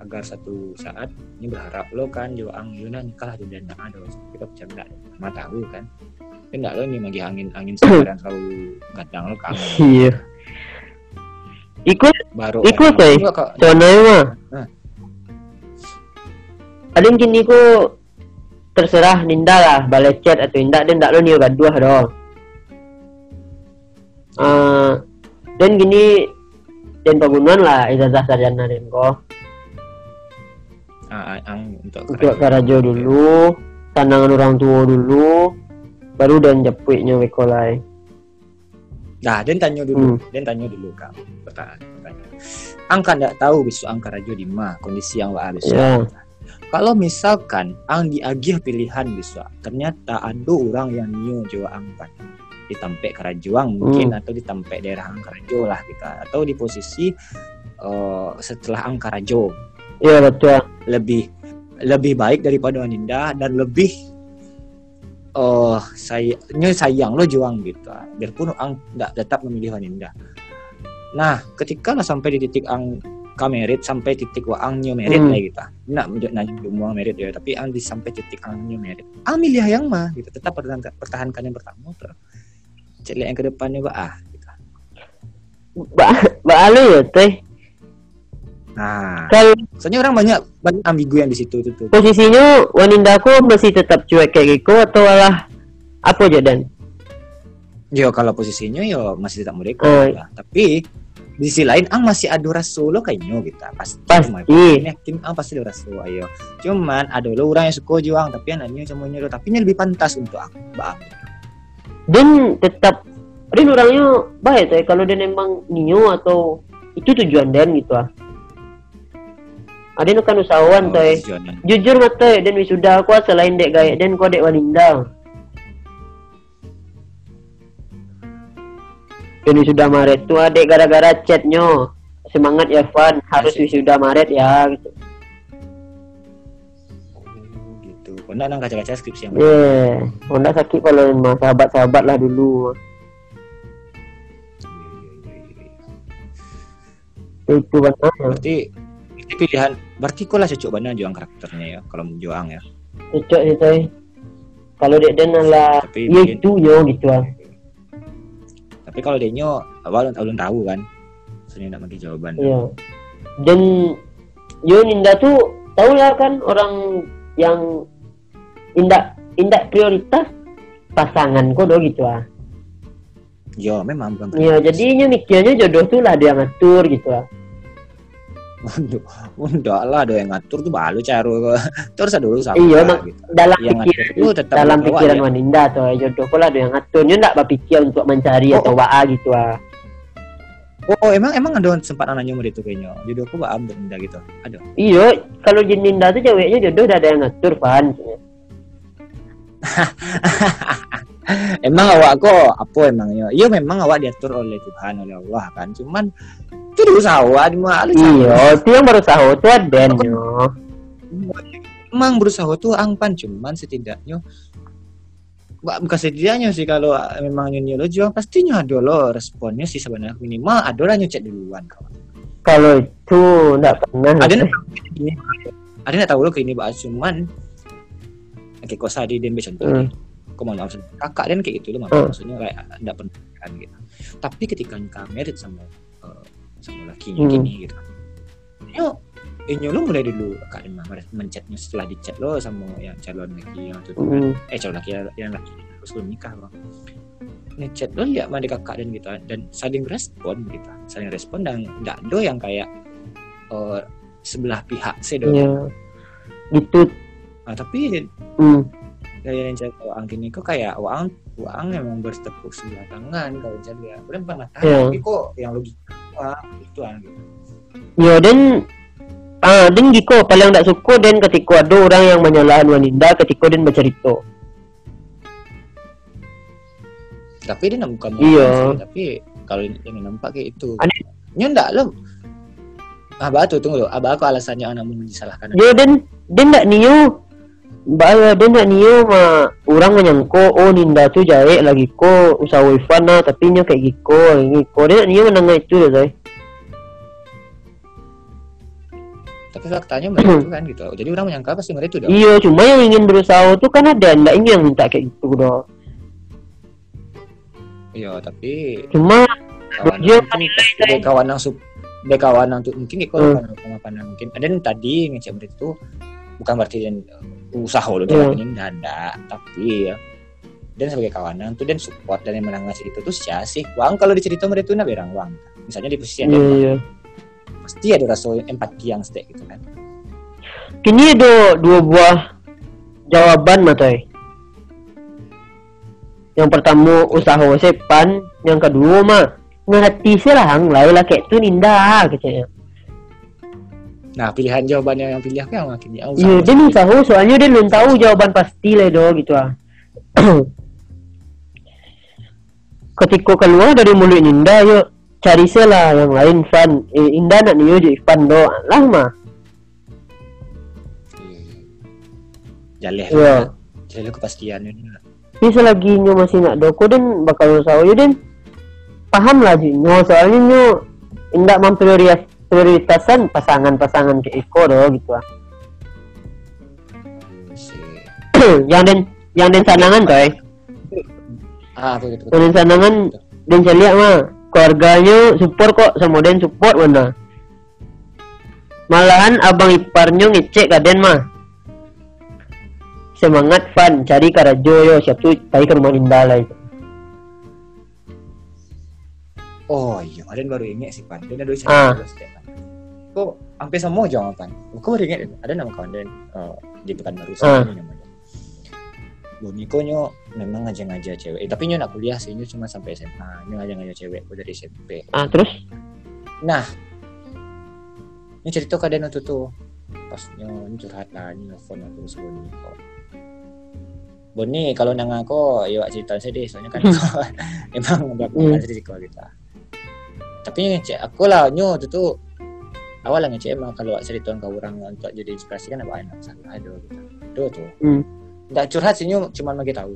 agar satu saat ini berharap lo kan juga ang Yuna nikah di dan ada kita bercanda mah tahu kan enggak lo nih lagi angin angin sekarang selalu gadang lo kangen. Iya. Ikut baru Ikut, kan, eh. soalnya mah ada yang gini ku terserah Ninda lah balas chat atau Ninda dan tak lo nih gaduh dong Ah, dan gini dan pembunuhan lah ijazah sarjana dan ko. Ah, ah, ang untuk untuk karajo. Dulu tandangan orang tua dulu baru dan jepuitnya wekolai Nah, dan tanya dulu, Hmm. dan tanya dulu kak, pertanyaan, pertanyaan. Angka ndak tahu besok angka rajo di mana kondisi yang wa besok. Ya. Kalau misalkan ang diagih pilihan besok, ternyata ada orang yang nyu Jawa angkat ditampek kerajuang mungkin Hmm. atau ditampek daerah Angkarajo lah kita atau di posisi eh, setelah Angkarajo iya betul lebih lebih baik daripada Aninda dan lebih oh saya sayang lo juang gitu. Biarpun ang nggak tetap memilih Aninda nah ketika lah sampai di titik ang kamerit sampai titik wa ang nyo merit Hmm. lah gitu. Nak nanya semua merit ya tapi ang di sampai titik ang nyo merit. Ang milih yang mah gitu. Tetap pertahankan, pertahankan yang pertama terus cek yang ke depannya bah ah gitu. ba ba ya teh nah kalau soalnya orang banyak banyak ambigu yang di situ tuh, tuh. posisinya wanita aku masih tetap cuek kayak gitu atau malah apa aja dan Yo kalau posisinya yo masih tetap mereka Eh. lah. Tapi di sisi lain ang masih ada rasa lo kayaknya gitu pasti Pasti. Ini yakin ang pasti ada rasa ayo cuman ada lo orang yang suka juang tapi anaknya cuma nyuruh tapi ini lebih pantas untuk aku bang dan tetap Rin orangnya baik tuh kalau dia emang Nio atau itu tujuan Dan gitu ah ada kan usahawan tuh tujuannya. jujur mata dan wisuda aku selain dek gaya dan kau dek Walinda dan wisuda Maret. Tuh adek gara-gara chatnya semangat ya Van. Harus Asik. wisuda Maret ya gitu. Oh, gitu. Nak nang kaca-kaca skripsi yang yeah. Honda sakit kalau mah sahabat-sahabat lah dulu. Itu benar. Berarti itu pilihan berarti kau lah cocok mana juang karakternya ya kalau juang ya cocok sih tay kalau dek Dan lah Tapi ya mungkin- itu yo gitu ah tapi kalau dia nyo awal belum tahu kan sebenarnya nak bagi jawaban Iya. Dan yo Ninda tuh tahu lah kan orang yang indak indak prioritas pasangan kok do gitu ah. yo memang bukan Iya, jadinya mikirnya jodoh tuh lah dia ngatur gitu ah. Enggak lah ada yang ngatur tuh balu caro terus ada dulu sama Iya, mak- gitu. Dalam yang ngatur pikiran itu tetap dalam pikiran ya. wanita ya, jodoh lah ada yang ngaturnya ndak berpikir untuk mencari Oh, atau waa gitu ah. oh emang emang ada sempat nanya murid itu kayaknya jodoh aku baam benda gitu ada Iya, kalau Jin Ninda tuh ceweknya jodoh udah ada yang ngatur pan. emang awak kok apa emangnya iya memang awak diatur oleh Tuhan oleh Allah kan. Cuman itu dulu awak di malu Iya, itu yang baru tahu tuh ada emang berusaha tuh angpan cuman setidaknya bukan setidaknya sih kalau memang nyanyi lo jual pastinya ada lo responnya sih sebenarnya. Minimal ada lah nyecek duluan kawan. Kalau itu ndak pernah. ada ini? Ada yang tahu lo ke ini bahas cuman kayak kau sadi dan contoh. Hmm. Mau langsung kakak dan kayak gitu lo Hmm. maksudnya kayak pernah kan gitu tapi ketika nikah merit sama eh, sama laki Hmm. gini gitu yo ini lo mulai dulu kak dan mama mencetnya setelah dicet lo sama yang calon laki yang itu Hmm. eh calon laki yang laki terus belum nikah bang ngechat lo lihat mana kakak dan gitu dan saling respon gitu saling respon dan enggak do yang kayak eh, sebelah pihak sih do Iya. Gitu. Ah, tapi Hmm. Dari yang chat Wang gini kok kayak Wang Wang memang bertepuk sebelah tangan kalau dia udah pernah tahu Iya. tapi kok yang logika itu kan gitu Ya dan ah dan Giko paling tak suka dan ketika ada orang yang menyalahkan wanita ketika dan bercerita. tapi dia nak bukan Iya. tapi kalau yang nampak kayak itu Ada- enggak lo Abah tuh tunggu lo, abah aku alasannya anak mau disalahkan. Dia dan dia tak niu. Bahaya dia tak niu mah orang menyangko oh Ninda tu jahit lagi ko usaha Wi-Fi lah tapi nya kayak Giko Giko dia tak niu menengah itu dah saya. Tapi faktanya mereka itu kan gitu. Jadi orang menyangka pasti mereka itu dong. Iya cuma yang ingin berusaha tu kan ada ndak ingin yang minta kayak gitu dah. Iya, tapi Cuma kawan Dia itu pasti ada kawan yang ada kawan yang tuh mungkin kok Hmm. apa mungkin ada yang tadi ngecek mereka itu bukan berarti usaha lo dan ini dada tapi ya. Dan sebagai kawanan tuh dan support dan yang menangani cerita tuh siapa sih? Uang kalau dicerita mereka itu nah berang uang misalnya di posisi yang iya, dia, iya. pasti ada rasa empati yang stay gitu kan. Kini ada dua buah jawaban Matoy. Yang pertama usaha sepan, yang kedua mah ngerti sih lah hang lain lah kayak tu ninda kecaknya. Nah pilihan jawabannya yang pilih aku yang makin dia Iya, dia usaha soalnya dia belum tahu jawaban pasti lah do gitu ah. Ketika keluar dari mulut Ninda, yuk cari sih lah yang lain Fan. Eh, Indah nak niyo je Fan do. Lah mah. jaleh Iya. jaleh kepastian ini Ini selagi nyo masih nak doko dan bakal usaha yo dan paham lah sih nyo soalnya nyo indak memprioritas prioritasan pasangan-pasangan ke Eko do gitu ah. si yang den yang den sanangan toy. ah betul betul, den sanangan den lihat mah keluarganya support kok sama den support mana. Malahan abang iparnya ngecek kaden mah. Semangat fan cari karajo yo siap tu cari ke rumah Linda lah itu. oh iya ada baru ingat sih pan dia ada Ah. Cerita kok hampir semua pan kok baru ingat ada nama kawan dan eh, di Pekanbaru Ah. sana namanya Boniko nyo memang ngajak-ngajak cewek, eh, tapi nyo nak kuliah sih nyo cuma sampai SMA, nyo ngajak-ngajak cewek gua dari SMP. ah terus Nah, ini cerita kadang itu tuh pas nyo ini curhat lah, ini nelfon aku si Boni kok. Boni kalau nang aku, yuk cerita sedih, soalnya kan emang udah hmm. risiko kita. Tapi aku lah nyo itu tuh awal lah ngecek emang kalau cerita ke orang untuk jadi inspirasi kan apa enak salah aduh gitu. Tuh tuh. Hmm. Nggak curhat sih cuma bagi tahu.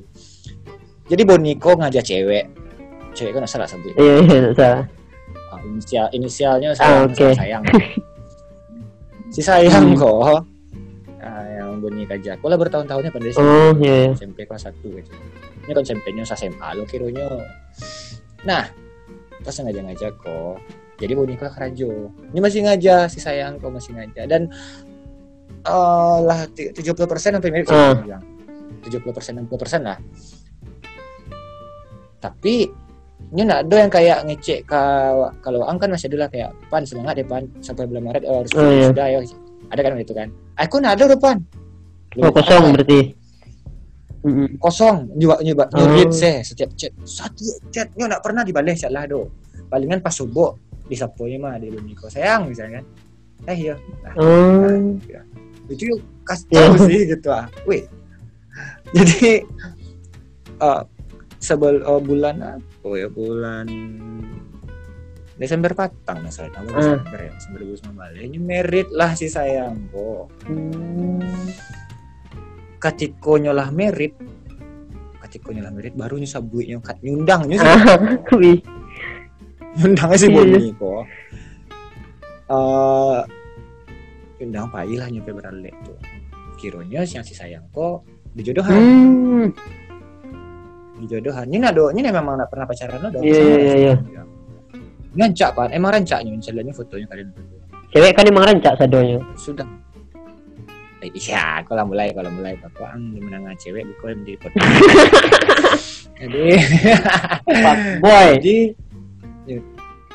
Jadi Boniko ngajak cewek, cewek kan salah sebut iya iya salah Ah, inisial inisialnya Ah, sayang, oke. sayang. si sayang Hmm. kok ah, yang bunyi kajak aku lah bertahun-tahunnya pada SMP, oh iya iya SMP kelas 1 gitu ini kan SMP-nya sa SMA lo kironya nah pas ngajak-ngajak kok jadi bunyi kelas kerajo ini masih ngajak si sayang kok masih ngajak dan eh lah ti- 70% sampai mirip sih Ah. aku bilang. 70% 60% lah. Tapi ini nggak ada yang kayak ngecek ke kalau ang kan masih ada lah kayak pan semangat ya pan. Sampai bulan Maret oh, harus Oh, iya. sudah ya. Ada kan itu kan? Aku nggak ada udah pan? Oh kosong berarti. Kosong. Nyoba nyoba Oh. nyurit seh setiap chat. Satu chatnya nggak pernah dibalik chat lah do palingan pas subuh di saponya mah di Buniko sayang misalnya. Kan eh iya. Nah, oh. itu yuk kasih Iya. tahu sih gitu ah. Wih. Jadi eh sebel eh, bulan apa ya bulan Desember patang nah saya tahu Ah. Desember ya Desember 2019 ini merit lah si sayang kok katiko nyolah merit. Katiko nyolah merit baru nyusabui nyokat nyundang nyusab ah wih nyundangnya si Iya, Boni kok eh nyundang pai lah nyampe beralek tuh kironya si yang si sayang kok dijodohan hmm dijodohan ini nado ini memang nak pernah pacaran dong Iya, iya, iya, iya. ngancak kan emang rancaknya misalnya fotonya kalian cewek kan emang rancak sadonya sudah Eh, Iya, kalau mulai kalau mulai bapak ang menang cewek bukan menjadi foto. Jadi, boy jadi ya,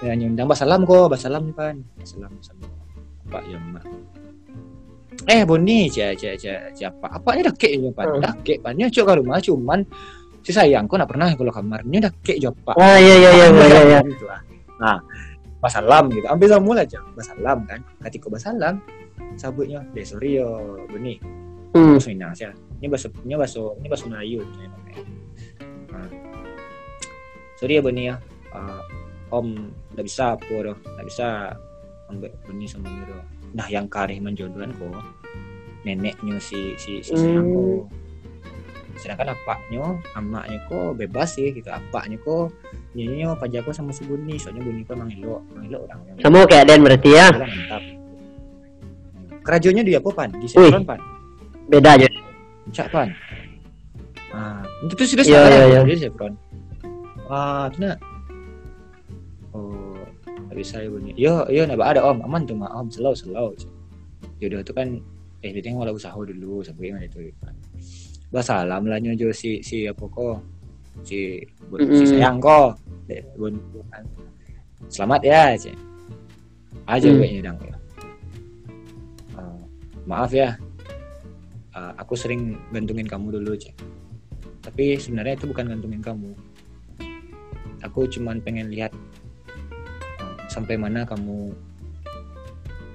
ya nyundang basalam kok, basalam nih pan, basalam sama Pak ya mak. Eh Boni, cia cia cia siapa? Apanya dah kek ya pan? Hmm. Dah kek pan, cok ke rumah cuman si sayang kok nak pernah kalau kamarnya dah kek jawab pak. ah iya iya iya iya iya Gitu, ah. Nah, basalam gitu. Ambil sama aja, basalam kan. Ketika basalam, sabutnya, deh sorry yo Boni, hmm bahasa Indonesia. Ini bahasa ini bahasa ini bahasa Melayu ini. Nah. Sorry ya Boni ya. Ah, om nggak bisa apa doh, nggak bisa ambil Boni sama Miro. Nah yang karih menjodohan kok neneknya si si si sayang Hmm. Sedangkan apaknya, amaknya kok bebas sih gitu. Apaknya kok nyanyinya pajakku sama si Buni, soalnya Buni kok emang elok, emang elok orangnya. sama kayak Den berarti ya Orang mantap. Kerajonya dia apa pan? Di Chevron pan? beda aja Cak pan. Ah, itu tuh sudah iya, iya. dia Chevron. Ah, itu nak. Oh, bisa ya bunyi. Yo, yo, nggak ada om, aman tuh mah om, selalu selalu. Jodoh itu kan, eh dia walau usaha dulu sampai mana itu. Kan. Basalam lah nyojo si si apa kok si bu- si Mm-mm. sayang kok. Eh, bun. Selamat ya, cik. Aja Mm. gue nyedang ya. Ah, maaf ya, Ah, aku sering gantungin kamu dulu cek tapi sebenarnya itu bukan gantungin kamu aku cuman pengen lihat uh, sampai mana kamu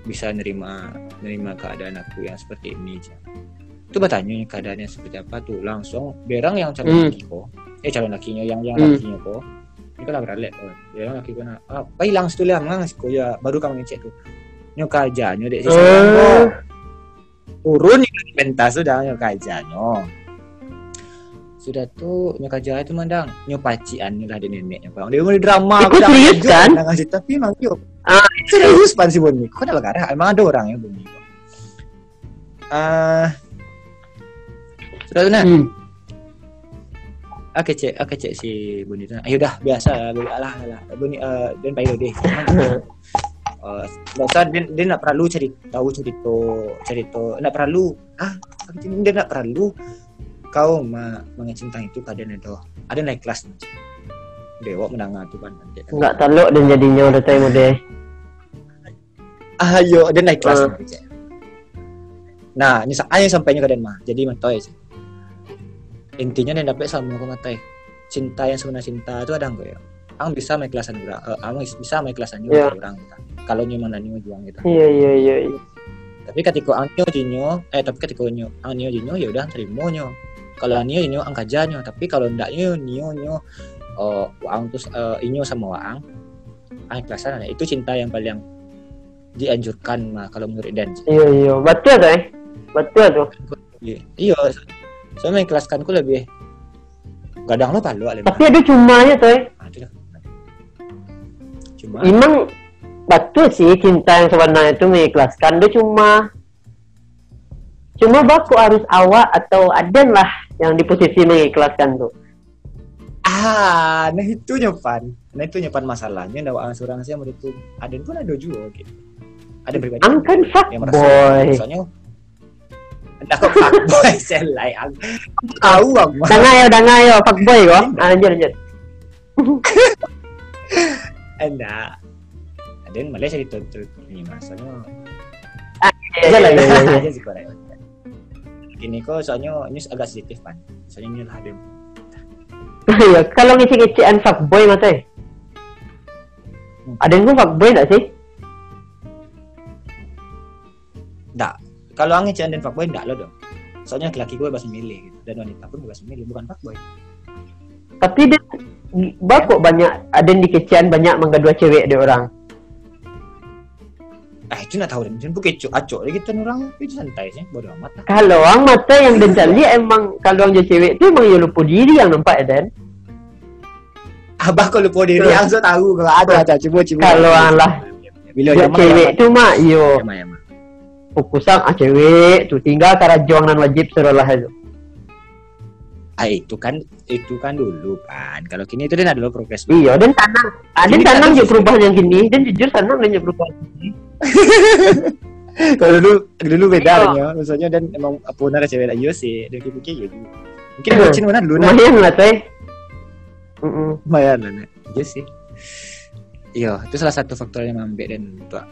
bisa nerima nerima keadaan aku yang seperti ini itu bertanya keadaannya seperti apa tuh langsung. Berang yang calon Hmm. laki kok. Eh calon lakinya yang yang Hmm. lakinya kok. Ini kan beralek oh. Yang laki kok ah apa hilang situ lah ngang sih ya baru kamu ngecek tuh. Nyoka aja nyodek si sayang kok oh turun pentas sudah nyokajanya sudah tuh nyokaja itu mandang nyopacian lah di neneknya bang dia mau di drama udah serius, kan? ngasih tapi emang yuk Ah. serius pan si Boni kok ada karena emang ada orang ya Boni ah sudah tuh nah hmm. oke cek oke cek si Boni tuh ayo dah biasa lah alah alah Boni eh dan payo deh. Eh, nggak usah dia, dia nak perlu cari tahu cerita cerita. Nak perlu ah dia nak perlu kau ma mencintai itu keadaan itu ada naik kelas dewa menang tuh kan Enggak teluk dan jadinya udah tahu deh. ayo dia naik kelas Cek. nah ini ayo sampainya ke Denmark jadi mentoy sih intinya dia dapat sama aku matai cinta yang sebenarnya cinta itu ada enggak ya? Ang bisa main kelasan orang eh, ang bisa main kelasan juga Iya. orang kita. Kalau nyu mana nyu juang kita. Iya iya iya. iya. tapi ketika ang nyu jinyo eh tapi ketika nyu ang nyu jinyo ya udah terima nyu kalau ang nyu jinyo ang kaja nyu tapi kalau ndak nyu nyu nyu oh waang terus eh, inyo sama waang ang kelasan nah, itu cinta yang paling dianjurkan mah kalau menurut Dan Iya iya. Betul tuh. Eh. Betul tuh. Iya. Soalnya main kelas kanku lebih gadang lo palu alim. Tapi ada cumanya tuh. Eh. Ah. Cuma Emang betul sih cinta yang sebenarnya itu mengikhlaskan. Dia cuma cuma baku harus awak atau aden lah yang di posisi mengikhlaskan tuh. ah, nah itu nyopan. Nah itu nyopan masalahnya ndawa asuransi yang itu ada pun ada juga gitu. Ada pribadi Ang kan yang merasa fuckboy. soalnya Anda kok fuckboy selai ang tahu ang Udah ngayo, udah ngayo, fuckboy kok. Ah, Lanjut, lanjut. Anda ada yang malah saya dituntut ini masalahnya Iya, iya, iya, iya. aja sih korek. Gini kok soalnya ini agak sensitif kan. Soalnya ini lah ada Iya, kalau ngisi-ngisian fuckboy mata eh. Ada yang gue fuckboy enggak sih? Enggak. Kalau angin dan fuckboy enggak lo dong. Soalnya laki gue bebas memilih gitu. dan wanita pun bebas memilih bukan fuckboy. Tapi dia bakok banyak ada yang dikecian banyak menggadua cewek dia orang. Ah itu nak tahu dan bukan acok acok lagi gitu orang itu santai sih bodoh amat lah. Kalau orang mata yang dan cari emang kalau orang jadi cewek itu emang ya lupa diri yang nampak Dan. Abah kalau lupa diri Tuh. langsung tahu kalau ada ada coba coba. Kalau alah bila ya cewek itu mah yo fokusan ah cewek tuh tinggal cara juang dan wajib suruh lah itu. Ah itu kan itu kan dulu kan. Kalau kini itu dia adalah progres. Iya dan tanang. Ada Ini tanang kan juga perubahan yang gini dan jujur tanang dan perubahan. Kalau dulu dulu beda Iya. ya. Maksudnya dan emang punah ke cewek lagi sih. Dia pikir ya dulu. Mungkin Iya. bucin mana dulu nah. Lumayan lah teh. Lumayan lah iya sih iya itu salah satu faktor yang ngambil dan untuk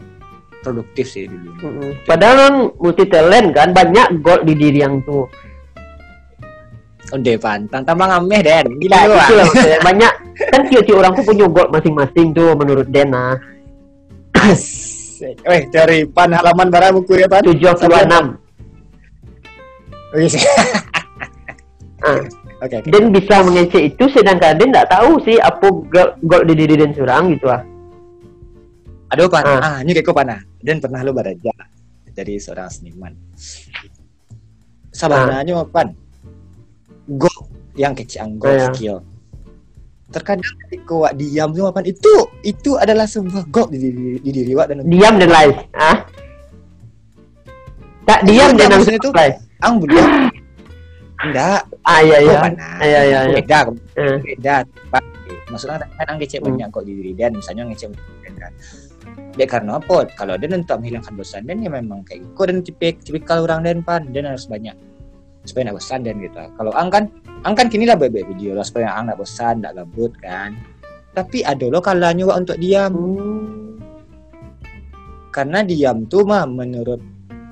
produktif sih dulu Mm-mm. Padahal orang multi talent kan banyak gol di diri yang tuh. Onde pan, tambah ngameh Den. Gila Nah, itu ah. lah banyak kan tiap-tiap orang tuh punya gol masing-masing tuh menurut Dena. Asik. Weh, cari pan halaman barang buku ya pan. Tujuh puluh enam. Oke, sih. Ah. Oke. Dan bisa mengecek itu sedangkan dia nggak tahu sih apa gol, gol di diri dan surang gitu ah. Aduh pan, Ah. ah, ini kayak kau panah. Dan pernah lu beraja jadi seorang seniman. Sabarnya Ah. pan. Go yang kecil, go Oh, iya. skill. Terkadang ketika wak diam semua pan itu itu adalah sebuah go di diri di diri wak dan Diam dan live. Ah. Tak diam dan maksudnya langsung itu- ang belum enggak Ah iya iya. Iya iya iya. beda Eh. beda maksudnya kan ang ngecek Hmm. banyak kok di diri dan misalnya ngecek dan kan dia karena apa kalau dia untuk menghilangkan bosan dan ya memang kayak gitu dan tipik tipikal orang dan pan dan harus banyak supaya nggak bosan dan gitu kalau ang kan ang kan kini lah bebe video lah supaya ang nggak bosan nggak gabut kan. Tapi ada loh kalanya Wak, untuk diam. Hmm. karena diam tuh mah menurut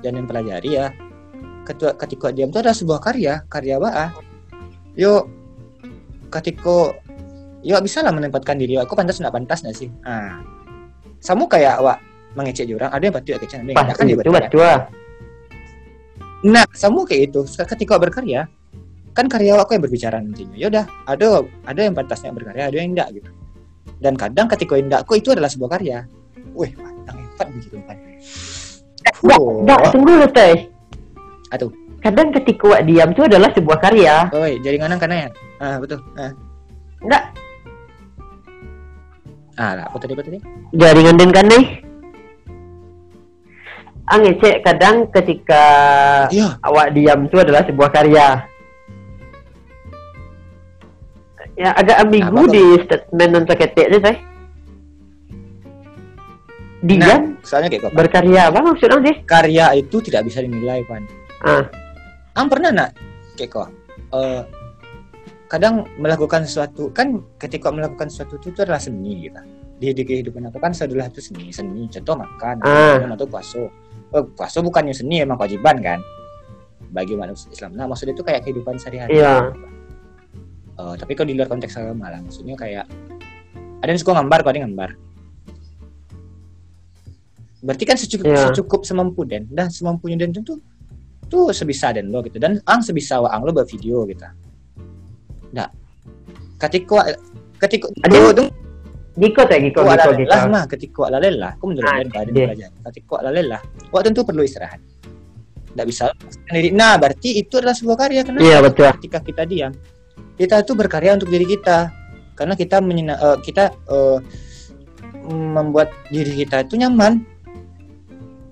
dan yang pelajari ya ketika, ketika diam tuh adalah sebuah karya karya ba yuk ketika yuk bisa lah menempatkan diri. Aku pantas nggak pantas nggak sih? Ah sama kayak wak mengecek jurang ada yang pasti kecil ada yang kan dia ah. nah sama kayak itu. Ketika berkarya kan karya aku yang berbicara nantinya ya udah ada ada yang pantasnya berkarya ada yang enggak gitu dan kadang ketika aku itu adalah sebuah karya wih mantap hebat begitu kan Enggak, Oh. enggak, tunggu dulu teh. Aduh. Kadang ketika wak diam itu adalah sebuah karya. Oi, jaringan karena ya. Ah, betul. Ah, Enggak, ah lah, apa tadi apa tadi? jaringan dan kan nih. Ah kadang ketika Iya, awak diam itu adalah sebuah karya. Ya agak ambigu Apa, di statement untuk ketek itu teh. Diam Nah, soalnya kayak apa? berkarya apa maksudnya sih? Karya itu tidak bisa dinilai, Pan. Ah. Ang pernah nak kayak kok? Eh, kadang melakukan sesuatu kan ketika melakukan sesuatu itu, itu adalah seni gitu di, di kehidupan aku kan adalah itu seni seni contoh makan Ah. atau puasa oh, puasa bukannya seni emang kewajiban kan bagi manusia Islam nah maksudnya itu kayak kehidupan sehari-hari Iya. Eh, tapi kalau di luar konteks agama lah maksudnya kayak ada yang suka gambar kau ada yang gambar berarti kan secukup Iya. secukup semampu dan dah semampunya dan itu tuh sebisa dan lo gitu. Dan ang sebisa ang lo buat video gitu. Nggak. Ketika ketika Ada- tuh, tuh, Giko tak? Giko Kau Giko Giko. mah ketika lelah aku menurut Ah, dan iya. belajar. Ketika lelah kau tentu perlu istirahat. Tidak bisa. Sendiri nah berarti itu adalah sebuah karya kenapa? Iya betul. ketika kita diam kita itu berkarya untuk diri kita. Karena kita menyena, eh, kita eh, membuat diri kita itu nyaman.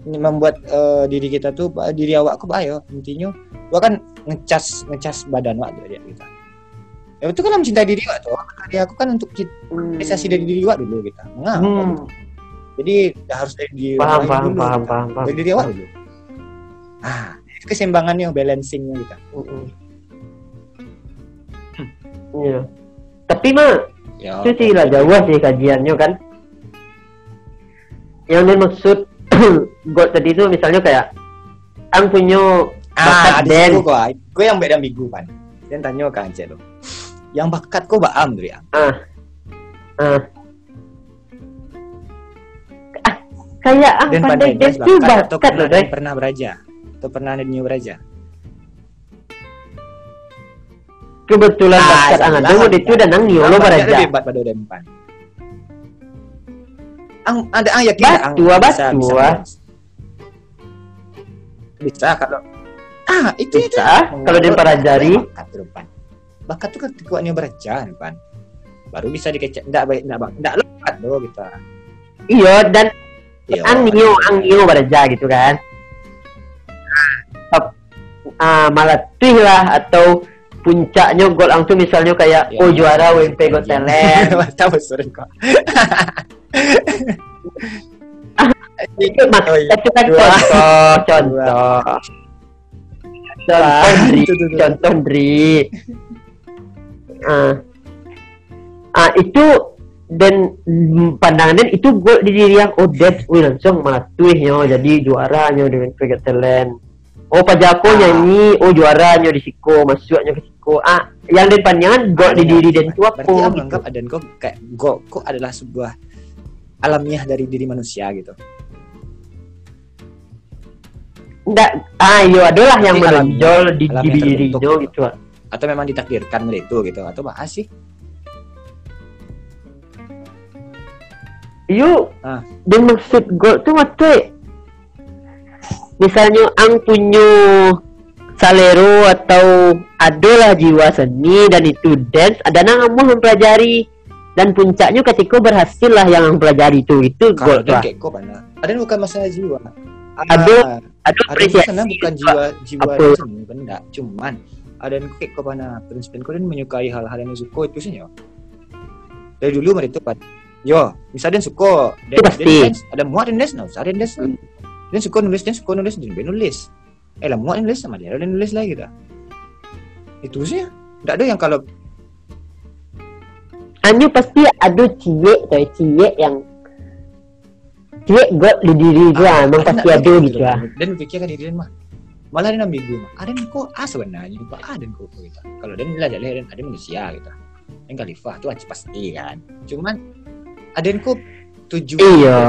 Membuat eh, diri kita tuh diri awakku ayo intinya gua kan ngecas ngecas badan wak dia kita ya itu kan mencintai diri wak tuh. Karya aku kan untuk cit- realisasi dari diri wak dulu kita mengapa Hmm, jadi nggak harus dari diri paham paham dulu, paham kita. paham paham. dari diri awak dulu. Ah itu keseimbangannya balancingnya kita Mm-mm. Iya. Tapi mah ya itu sih lah jauh sih kajiannya kan. Yang dimaksud God tadi itu misalnya kayak ang punya bakat Ah, situ kok. Gue yang beda minggu kan. Dan tanya ke Ance lo. Yang bakat kok baam dulu ya. Ah. Ah. Ah, kayak ang Dan pandai pandai tuh bakat atau bakat pernah, beraja. Atau pernah ada new beraja. Kebetulan Ah, bakat ang salah. ada itu dan ang niolo Ang beraja baraja. lebih hebat pada udah empan. Ang ada ang yakin nggak ang ah, bisa bisa ah. dance? Bisa kalau ah itu itu Bisa, kalau dia pelajari. bakat depan. Bakat tuh kan kuatnya beraja depan. Baru bisa dikecek enggak baik enggak enggak lekat lo gitu. Iya dan ang nio ang nio baraja gitu kan. Ah, malah tuh lah atau puncaknya gol ang tuh misalnya kayak Ya, oh juara iya, WMP Got. Talent. Tahu sore kok. Itu mak Oh, iya. itu kan Dua. contoh, contoh. Contoh Dri, contoh Dri. Ah, ah itu dan pandangan itu gol di diri yang oh Debs, wih langsung matuihnya jadi juaranya dengan Got Talent. Oh Pajako Ah. nyanyi, oh juaranya di Siko, masuknya ke Siko. Ah, yang dan pandangan gol di diri dan itu apa? Berarti aku gitu. menganggap adan kok kayak go kok adalah sebuah alamiah dari diri manusia gitu. Enggak, ah iya adalah yang menonjol di, di alamiah dirinya terbentuk. gitu. ah. Atau memang ditakdirkan begitu gitu atau bahas sih? Yuk, Ah. dan maksud gol tuh mate. Misalnya ang punya salero atau adalah jiwa seni dan itu dance, ada nang kamu mempelajari dan puncaknya ketika berhasil lah yang mempelajari itu itu gol tuh. dan? Ada bukan masalah jiwa. Ada Ah, ada ada apresiasi. bukan jiwa jiwa Apa? dan seni benda, cuman ada yang kayak kok mana prinsip kau dan menyukai hal-hal yang suka itu sih. Dari dulu mereka kan Yo, misalnya dance. ada muat dan dance, ada dance. Dia suka nulis, dia suka nulis, dia nulis. Eh lah muat nulis sama dia, ada nulis lagi kita. Itu sih, tidak ada yang kalau Anju pasti ada cie tuh cie yang cie gol di diri Ah, dia, emang pasti ada gitu lah. Dan pikirkan diri dia mah. Malah dia ambigu mah. Ada kok ah sebenarnya pak ada kok gitu. Kalau dan belajar dan ada manusia gitu. Yang khalifah tuh aja pasti kan. Cuman ada kok tujuan Iya.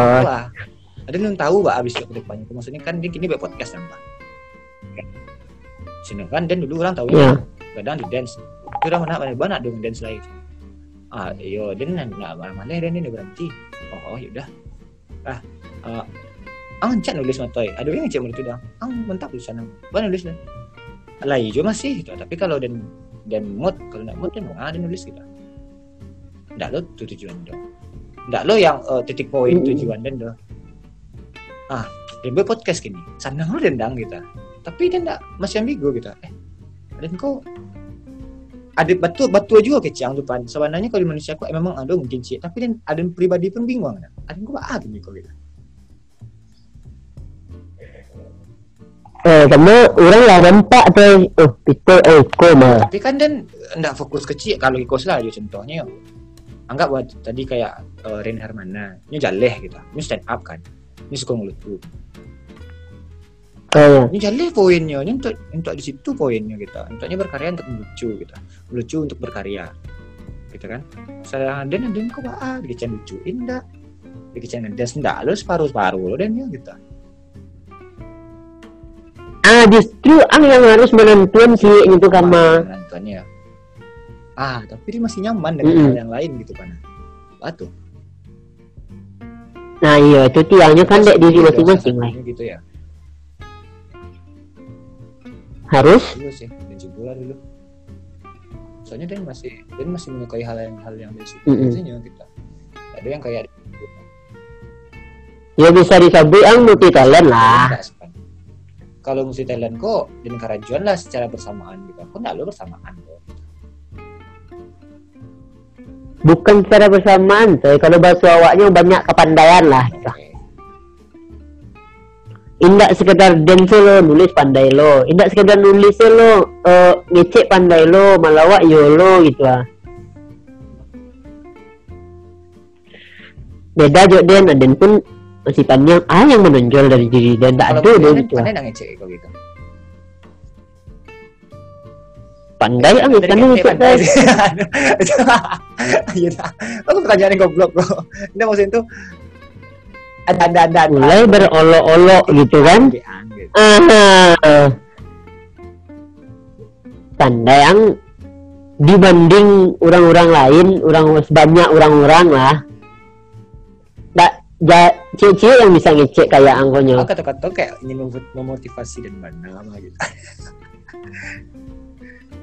Ada yang tahu pak abis ke depannya. Maksudnya kan dia kini buat podcast kan pak. Sini kan dan dulu orang tahu Iya. kadang di dance. Itu orang mana mana banyak dong dance lagi. Ah iyo dan nak malah malah dan ini berhenti. Oh, oh yaudah. Ah, ah, ang cak nulis matoy ada yang cak itu dah ang mentap tulisan ang mana nulis dah lah hijau masih gitu tapi kalau dan dan mood kalau nak mood dan mau ada nulis gitu ndak lo tu tujuan dong ndak lo yang eh, titik poin tujuan dan do ah buat podcast gini senang lo dendang gitu tapi dia ndak masih ambigu gitu eh dan kok ada batu batu juga kecil depan sebenarnya kalau di Indonesia kok eh, memang ada mungkin sih tapi dan ada pribadi pun bingung ada kok ah gini kok gitu Eh, sama orang lah nampak tu. Oh, pistol oh, koma. Tapi kan dan ndak fokus kecil kalau ikut lah dia contohnya. Anggap buat tadi kayak uh, Ren Hermana, ini jaleh gitu. Ini stand up kan. Ini suka ngelutu. Oh, Ini jaleh poinnya, ini untuk untuk di situ poinnya kita. Untuknya berkarya untuk melucu gitu. Melucu untuk berkarya. Gitu kan. Saya dan dan kok ah, dikecen lucuin enggak? Dikecen ngedes enggak? Lu separuh-separuh lo dan ya gitu. ah justru ang yang harus menentukan sih itu kama. penentuannya ah tapi dia masih nyaman dengan Mm-mm. hal yang lain gitu kan batu Nah iya itu tiangnya kan dek diri masing-masing lah. gitu ya Harus. dulu sih benci bola dulu soalnya dia masih dia masih menyukai hal yang hal yang dia suka Mm-mm. biasanya kita ada yang kayak Ya bisa disebut ang multi talent lah. Kalau musik talent kok dan kerajuan lah secara bersamaan gitu kok enggak lo bersamaan kok Bukan secara bersamaan, saya kalau bahasa awaknya banyak kepandaian lah. Oke. Indak sekedar dance lo, nulis pandai lo. Indak sekedar nulis lo, eh, ngecek pandai lo, malawak yo lo gitu lah. Beda jo Den, Den pun masih panjang ah yang menonjol dari diri dan tak ada dia gitu lah. pandai ngecek gitu Pandai ah ngecek ngecek pandai. Iya. Aku pertanyaan yang goblok kok. Dia maksudnya tuh ada ada ada. ada. Mulai berolok-olok gitu kan. Gitu. Pandai yang dibanding orang-orang lain, orang banyak orang-orang lah. Tak ja, cewek yang bisa ngecek kayak angkonya. Aku kata-kata kayak ingin mem- memotivasi dan mana lah gitu.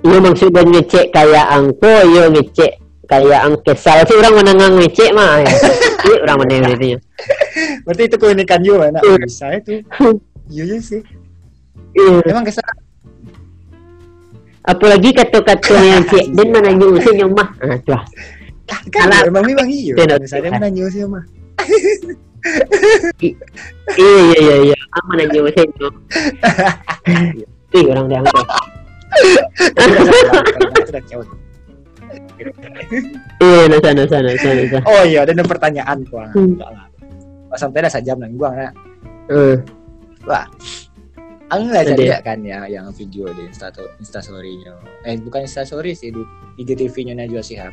Iya maksudnya ngecek kayak angko, iya ngecek kayak ang kesal sih orang menengang ngecek mah. Ya. Iya orang mana yang itu. Berarti itu keunikan you mana? Bisa itu. Iya iya sih. Iya. Emang kesal. Apalagi kata-kata yang cek dan mana nyusun yang mah. Ah, tuh. Kan Alah. emang memang iya. Misalnya mana nyu sih mah. Iya iya iya iya. Mana nyusun yang. Ih orang dia angkat. Iya nasa nasa nasa nasa. Oh iya, ada pertanyaan gua. Hmm. Lah. Pas sampai ada sajam nang gua nah. Eh, Wah. Ang Ada. jadi kan ya yang video di Insta Insta story-nya. Eh bukan Insta story sih di IGTV-nya Najwa Shihab.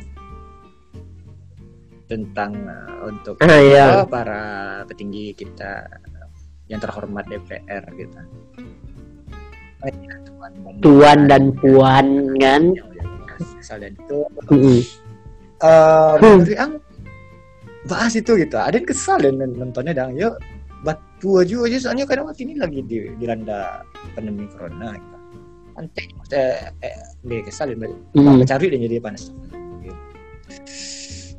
Tentang uh, untuk Ah iya. para petinggi kita yang terhormat DPR gitu. Tuan dan puan kan. Asal dan itu Mm-mm. eh Hmm. menurut Ang bahas itu gitu ada yang kesal dan nontonnya dang yuk batu aja aja soalnya kadang waktu ini lagi di dilanda pandemi corona gitu. Antek, maksudnya eh, dia kesal dan Mm. cari dan jadi panas. Gitu.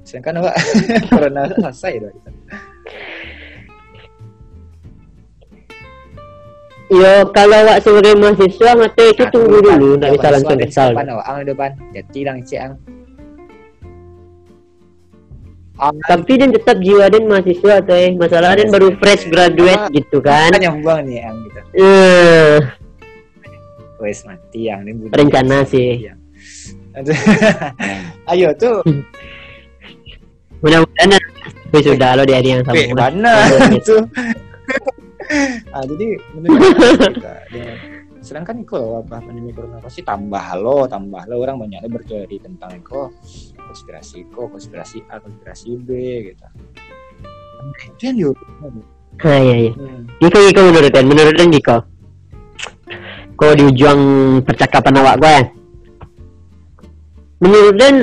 Sedangkan apa corona selesai gitu. Yo kalau awak sebagai mahasiswa mata itu Nah, tunggu dulu nak depan, bisa langsung kesal. Depan awak, ang depan. Jadi lang cek ang. Ang Tapi dan tetap jiwa dan mahasiswa tuh eh. Masalah dan baru fresh graduate gitu kan. kan yang buang nih ang gitu. Eh, Wes mati yang ini Rencana sih. Ayo tuh. mudah-mudahan sudah lo di hari yang sama. Mana Gitu. tuh? ah, jadi menurut kita, dengan- sedangkan loh wabah pandemi corona pasti tambah lo, tambah lo orang banyak yang berteori tentang itu konspirasi ko, konspirasi A, konspirasi B gitu. Itu yang diurut. Ah iya iya. Hmm. Giko Giko menurut Dan, menurut Dan Giko. Kau di ujung percakapan awak gue ya. Menurut Dan,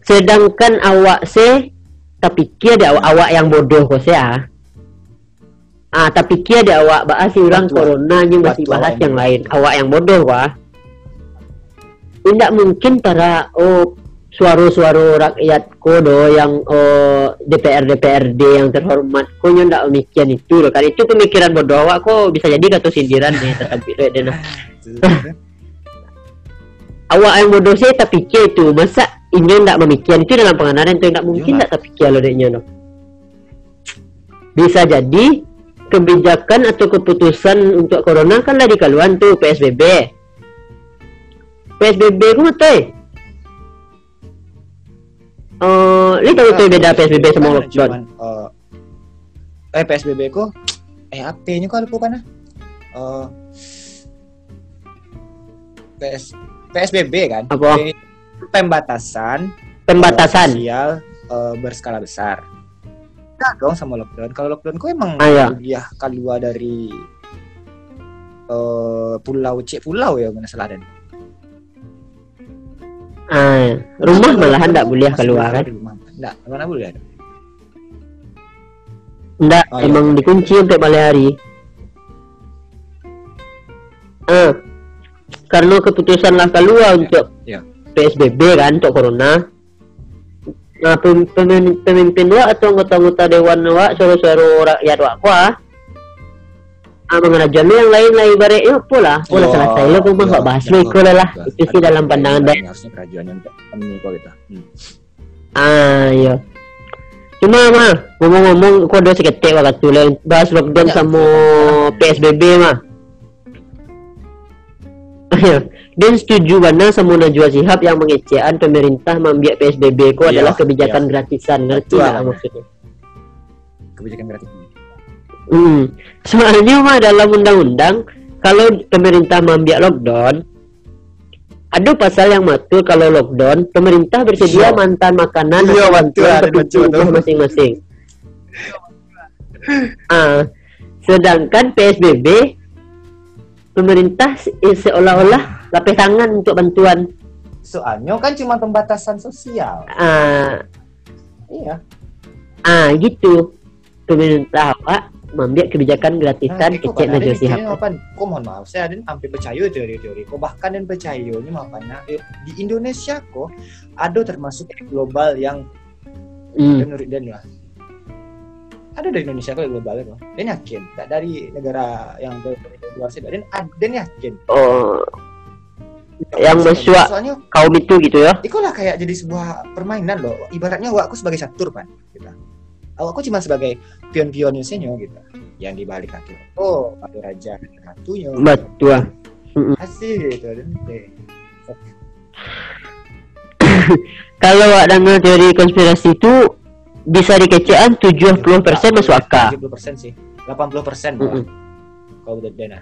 sedangkan awak se, tapi kia ada awak, awak yang bodoh kau se ah. Ah, tapi kia ada awak bahas orang corona yang masih batu bahas yang lain. Awak yang bodoh wah. Tidak mungkin para oh suara-suara rakyat kodo yang oh, DPR DPRD yang terhormat kok ndak demikian itu loh. Kan itu pemikiran bodoh awak kok bisa jadi kata sindiran nih tetapi dan awak yang bodoh sih tapi kia itu. Masa ini ndak memikian itu dalam pengenalan itu ndak mungkin ndak tapi kia lo deknya lo bisa jadi kebijakan atau keputusan untuk corona kan lagi keluar tuh PSBB. PSBB ku. Oh, ini tahu tuh beda PSBB sama lockdown. cuman, eh, eh PSBB ku eh apa-nya kok lupa kan? Eh PS PSBB kan? Apa? Pembatasan Pembatasan. sosial eh, berskala besar. Nah, dong sama lockdown. Kalau lockdown ku emang Ah, ya. dia keluar dari eh pulau C pulau ya mana salah dan. Ah, rumah malahan tidak boleh keluar kan? di rumah. Nggak, mana boleh ada. Enggak, Oh, iya. emang dikunci untuk balik hari. Ah, karena keputusan lah keluar untuk Iya. PSBB kan untuk corona. Nah, pem- pemimpin, pemimpin wa atau anggota-anggota dewan wa suruh-suruh rakyat wa kuah ah mengerajami yang lain lah ya pula pula Oh, selesai lo pun iya, nggak bahas iya, lo itu lah iya. itu sih dalam pandangan dan harusnya kerajaan yang kok gitu. Hmm. ah iya cuma mah ngomong-ngomong kok ada seketik waktu tu lain bahas lockdown Ya, sama ya. PSBB mah Dan setuju mana sama Najwa Shihab yang mengecehan pemerintah membiak PSBB ku Iya, adalah kebijakan iya. gratisan ngerti nggak maksudnya? Kebijakan gratis ini. Hmm. Soalnya mah dalam undang-undang kalau pemerintah membiak lockdown ada pasal yang matur kalau lockdown pemerintah bersedia Iya. mantan makanan Iya, bantuan kebutuhan masing-masing. Ah, sedangkan PSBB pemerintah se- eh, seolah-olah lapis tangan untuk bantuan. Soalnya kan cuma pembatasan sosial. Ah, Iya. ah gitu. Pemerintah Pak membiak kebijakan gratisan itu kecil kan di Shihab. apa? Kok mohon maaf, saya ada hampir percaya teori-teori. Kok bahkan dan percaya ini apa? Nah, eh, di Indonesia kok ada termasuk global yang Hmm. menurut Dan lah. Ada dari Indonesia kok yang global itu. Dan yakin, tak dari negara yang luar sih. Dan dan yakin. Oh, Yang Soalnya kaum itu gitu ya? Itulah kayak jadi sebuah permainan loh. Ibaratnya awakku sebagai catur kan, gitu. Awakku cuma sebagai pion-pionnya senyo gitu. Yang dibalik catur. Oh, ada raja, ada ratunya. Betul. Asik gitu. Dan, eh, Kalau awak dengar teori konspirasi itu bisa dikecean 70% masuk akal. 70% sih. 80% Mm-mm. malah. Kalau udah dana.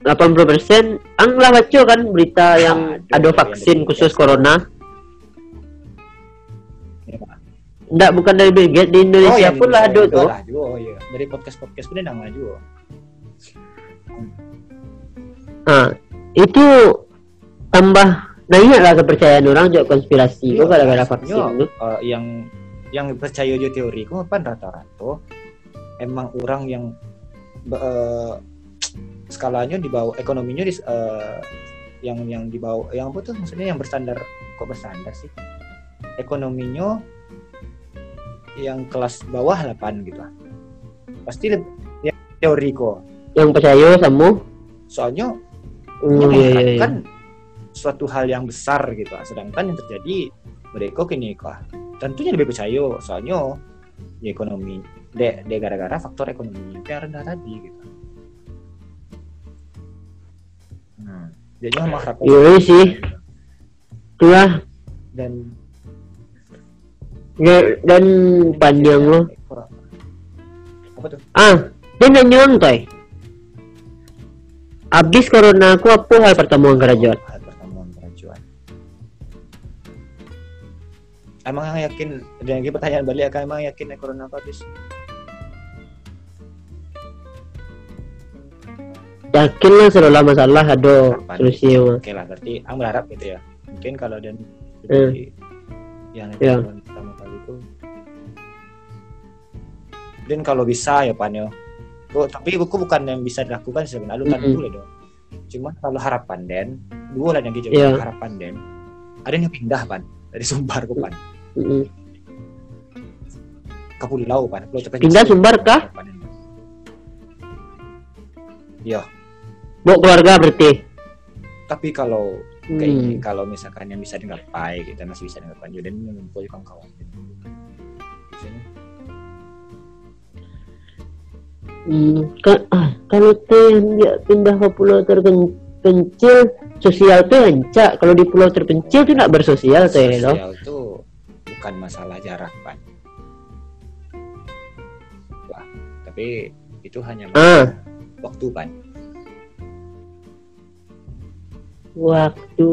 80% ang lah baca kan berita yang Ada, ada yang vaksin dari khusus corona. Ya. Enggak bukan dari Bill Gates di Indonesia yang pun lah ada tuh. lah juga, oh iya. Dari podcast-podcast pun ada juga. Nah, itu tambah naik lah kepercayaan orang juga konspirasi kok gara-gara vaksin tuh. eh, yang yang percaya aja teori ku apa rata-rata emang orang yang eh, skalanya di bawah ekonominya di eh, yang yang di bawah yang apa tuh maksudnya yang berstandar kok berstandar sih? Ekonominya yang kelas bawah 8 gitu. Pasti lebih ya, teori kok. Yang percaya sama? Soalnya Oh iya iya iya. mengharapkan suatu hal yang besar gitu. Sedangkan yang terjadi mereka kini kah? Tentunya lebih percaya soalnya di ekonomi de, de gara-gara faktor ekonomi yang rendah tadi gitu hmm. jadi mengharapkan Iya sih. Itulah dan Ya, dan panjang loh. apa tuh Ah, dia nanya toy. Abis corona aku apa hal pertemuan kerajaan? Oh, hal pertemuan kerajaan emang yakin dan lagi pertanyaan balik akan emang yakin corona apa habis Yakin lah selalu masalah ada solusi mah. Oke lah, berarti aku berharap gitu ya. Mungkin kalau dan Hmm. yang Ya. yang pertama kali itu dan kalau bisa ya Pan ya. Oh, tapi aku bukan yang bisa dilakukan sebenarnya lu kan Mm-mm. boleh dong. Cuma kalau harapan Den, dua lah yang gitu Ya. harapan Den. Ada yang pindah Pan dari Sumbar ke Pan ke Pulau Pan. Pindah Sumbar kah? Pan, Ya, Bawa keluarga berarti. tapi kalau kayak Hmm. kalau misalkan yang bisa digapai kita masih bisa digapai dan mengumpul kawan-kawan Biasanya, Hmm, ah, kalau yang dia pindah ke pulau terpencil, sosial tuh encak. Kalau di pulau terpencil tuh nggak bersosial tuh ya, loh. sosial tuh bukan masalah jarak pan Wah, tapi itu hanya Ah, waktu pan waktu.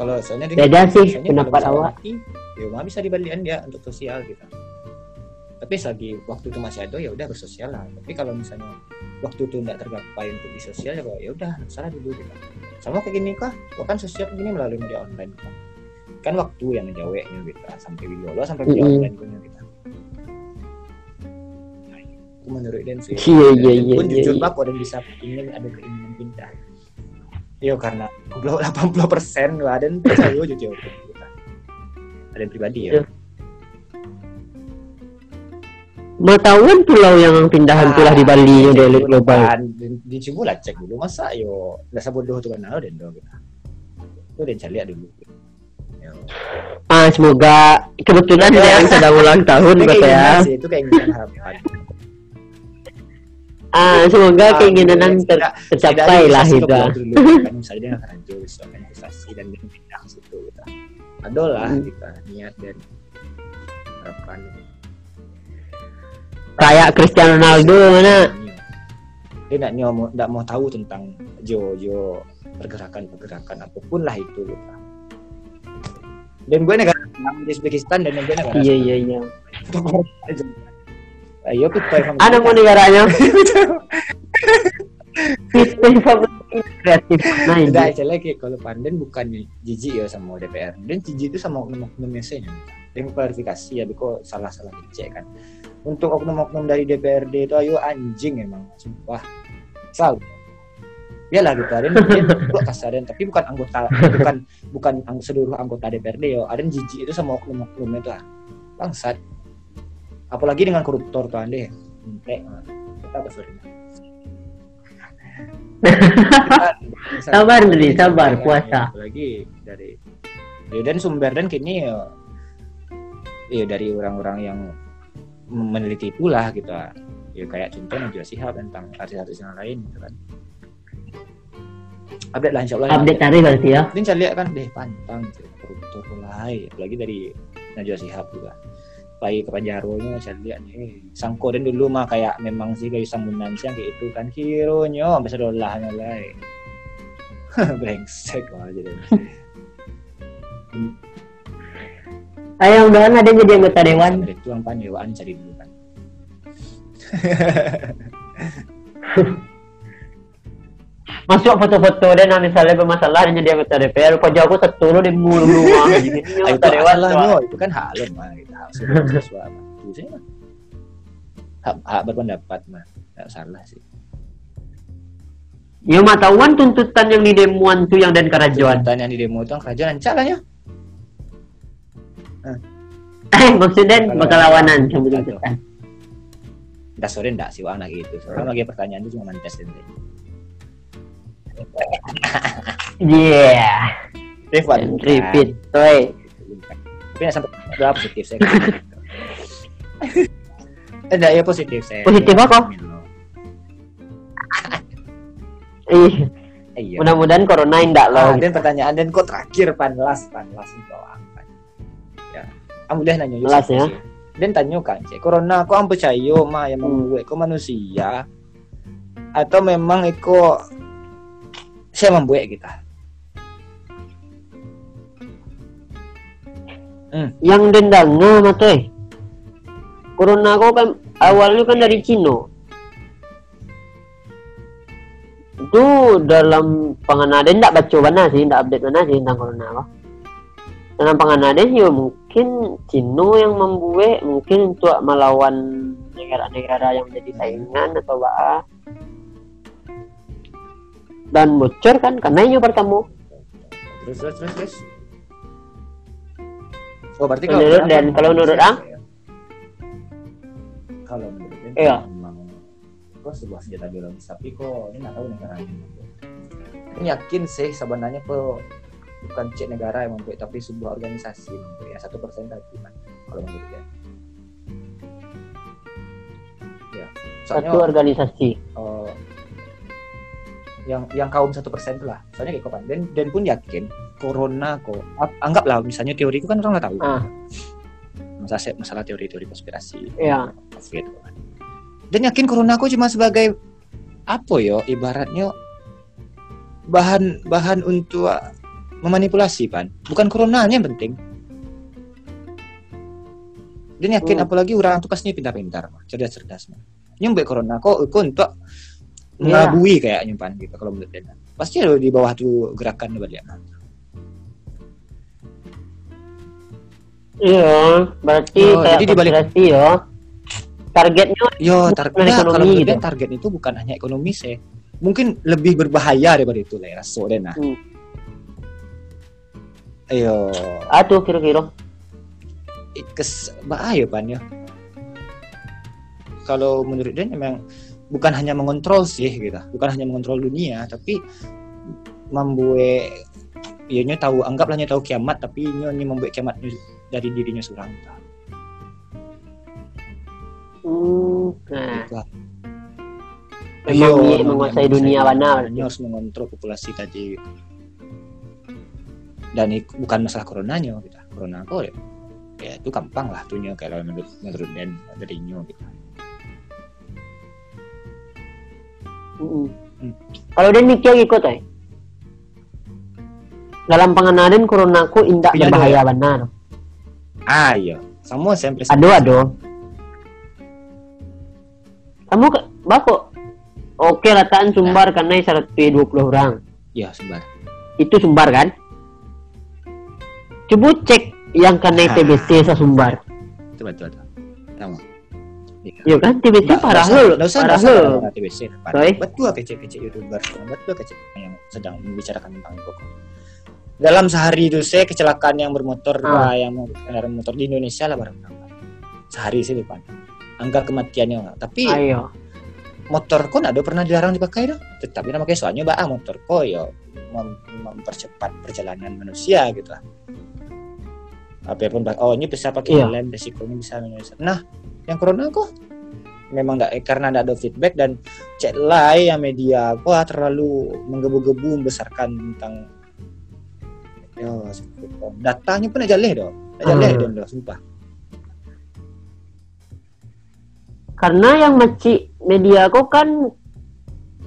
Kalau soalnya Beda sih pendapat awak. ya mah bisa dibalikin dia untuk sosial gitu. Tapi selagi waktu itu masih ada ya udah bersosial lah. Tapi kalau misalnya waktu itu tidak tergapai untuk di sosial ya ya udah salah dulu gitu. Sama kayak gini kah? Kok kan sosial gini melalui media online kan kan waktu yang ngejaweknya gitu sampai video lo sampai video online punya gitu. Nah, itu menurut Dan sih. Iya, iya, Dan iya, pun iya, jujur iya. bak dan bisa ingin ada keinginan pindah Yo karena goblok 80 persen lah dan percaya jujur gitu. ada yang pribadi ya Iya. Tahu kan pulau yang pindahan tuh lah di Bali yang dari global. Kan, di, Cibu lah cek dulu masa yo dasar bodoh tuh kan dan do gitu. Itu dan cari dulu. Yo. Ah, semoga kebetulan dia yang sedang ulang tahun Itu kata ya. itu keinginan harapan. Ah, semoga Ah, keinginan iya, yang ter- tidak- tercapai tidak lah itu. dulu, kan misalnya bisa kan investasi dan dia pindah ke situ gitu. Ada lah Hmm. kita niat dan harapan. Kayak Cristiano Ronaldo mana? Dia nggak mau nggak mau tahu tentang Jo Jo pergerakan pergerakan apa pun lah itu gitu. Dan gue negara di Uzbekistan dan gue negara Iya iya iya. Ayo kita Ada mau negaranya? Sistem kreatif nah ini. Tidak, lagi kalau Pandan bukan jijik ya sama DPR. Dan jijik itu sama oknum-oknum nya Yang klarifikasi ya, kok salah-salah dicek kan. Untuk oknum-oknum dari DPRD itu ayo anjing emang, sumpah. Sal. Ya lah gitu, ada mungkin tapi bukan anggota, bukan bukan seluruh anggota DPRD yo. Ada jijik itu sama oknum-oknumnya itu ah. Bangsat. Apalagi dengan koruptor tuh ande. Entek. Kita. Kita- Sabar, Dri, sabar, puasa. Apalagi dari ya, dan sumber dan kini ya, ya dari orang-orang yang meneliti itulah gitu ya kayak contoh Najwa Shihab tentang artis-artis yang lain gitu kan update lah insya Allah Update tarif berarti ya. ini saya lihat kan deh pantang gitu, koruptor mulai apalagi dari Najwa Shihab juga lagi ke Panjaronya saya lihat nih. Eh, sangko dan dulu mah kayak memang sih kayak sambungan sih yang kayak itu kan. Hero-nya sampai sedolahnya lah brengsek. Lah jadi Ayo mudahan ada jadi anggota dewan. dari tuang panjewaan cari dulu kan Masuk foto-foto dan nah, misalnya bermasalah dan jadi anggota DPR. Jauh aku satu di mulu Ayo, anggota itu dewan. lah tuh. no itu kan hak lo mah gitu hak suara siswa mah itu hak, hak berpendapat mah nggak salah sih Ya mah tahuan tuntutan yang di demuan tuh yang dan kerajuan. tuntutan yang di demo itu kan kerajaan calahnya Eh maksudnya Kalau- bakal lawanan sama tuntutan. Dah sore enggak sih anak gitu. Soalnya lagi pertanyaan itu cuma mantes ente. Iya. Rifat. Repeat. Toy. Tapi nggak sampai berapa positif saya. Enggak ya positif saya. Positif apa? Ih, Iya. mudah-mudahan corona indak Ah, loh. dan pertanyaan dan kok terakhir panlas panlas itu apa? Ya. Kamu udah nanya Las, ya. Dan tanya kan, cek corona kok am percaya mah yang Hmm. membuat kok manusia atau memang eko saya membuat kita. Yang dendangnya mate. Corona kok kan awalnya kan dari Cina. Itu dalam penganaden ndak baca mana sih, ndak update mana sih tentang corona kok. Dalam penganaden ya mungkin Cina yang membuat mungkin untuk melawan negara-negara yang menjadi saingan atau apa. Dan bocor kan karena ini pertama. Terus terus terus terus. Oh berarti Menurut Dan, kalau menurut Ang? Kalau menurut Dan Iya. memang kok sebuah senjata biologis tapi kok ini nggak tahu negaranya. Ini yakin sih sebenarnya kok bukan cek negara yang membuat tapi sebuah organisasi membuat ya satu persen tadi kalau menurut Dan. Ya. soalnya satu organisasi eh, yang yang kaum satu persen itu lah. Soalnya kayak kapan. Dan dan pun yakin corona kok anggaplah misalnya teori itu kan orang nggak tahu. Ah. Masalah masalah teori-teori konspirasi. Covid. Kan. dan yakin corona kok cuma sebagai apa yo ibaratnya bahan bahan untuk memanipulasi pan? Bukan coronanya yang penting. Dan yakin Hmm. apalagi orang tuh kasihnya pintar-pintar cerdas-cerdas nyumbai corona kok kok untuk Iya. ngelabui kayak nyumpan gitu kalau menurut dia pasti ada di bawah tuh gerakan balik iya berarti Oh, kayak jadi dibalik- ya targetnya Yo, Bukan target dari nah, ekonomi kalau menurut gitu. target itu bukan hanya ekonomi sih. Mungkin lebih berbahaya daripada itu lah ya, nah. Hmm. Ayo, aduh kira-kira kes bahaya pan ya. Kalau menurut dia memang bukan hanya mengontrol sih gitu, bukan hanya mengontrol dunia, tapi membuat ya nyo tahu anggaplah nyo tahu kiamat tapi nyo nyo membuat kiamat dari dirinya seorang gitu. hmm, nah Gitu. Memang Iya, menguasai dunia mana. Dia harus mengontrol populasi tadi. gitu. Dan itu bukan masalah coronanya gitu. Corona kok ya, ya itu gampang lah tuhnya kalau menurut menurut Dan dari nyo gitu. Hmm. Kalau dia mikir ikut eh. Dalam pengenalan corona ku indak Iya, berbahaya benar. Ah iya, sama sampai Aduh aduh. Kamu ke Bapak Oke rataan sumbar karena 120 orang. Ya sebar. Itu sumbar kan? Coba cek yang kena Ah. TBC sa sumbar. Itu betul betul. Sama. Iya kan TBC Nggak- parah lu. nggak usah Parah nggak usah lu. ada TBC. Sorry? Betul kece-kece youtuber, betul kece yang sedang membicarakan tentang itu. Dalam sehari itu saya kecelakaan yang bermotor, Ah. Yang kendaraan motor di Indonesia lah barang Sehari sih depan. Angka kematiannya. Tapi Ayo. motor kok ada pernah dilarang dipakai dong. Tetapi nama pakai soalnya bah motor kok ya mem- mempercepat perjalanan manusia gitu lah. Apa pun oh ini bisa pakai Iya. helm resikonya bisa. Nah, yang corona kok memang enggak karena tidak ada feedback dan cek lain yang media wah terlalu menggebu-gebu membesarkan tentang yo datanya pun aja leh dong aja leh Hmm. dong dong, sumpah Karena yang maci media kok kan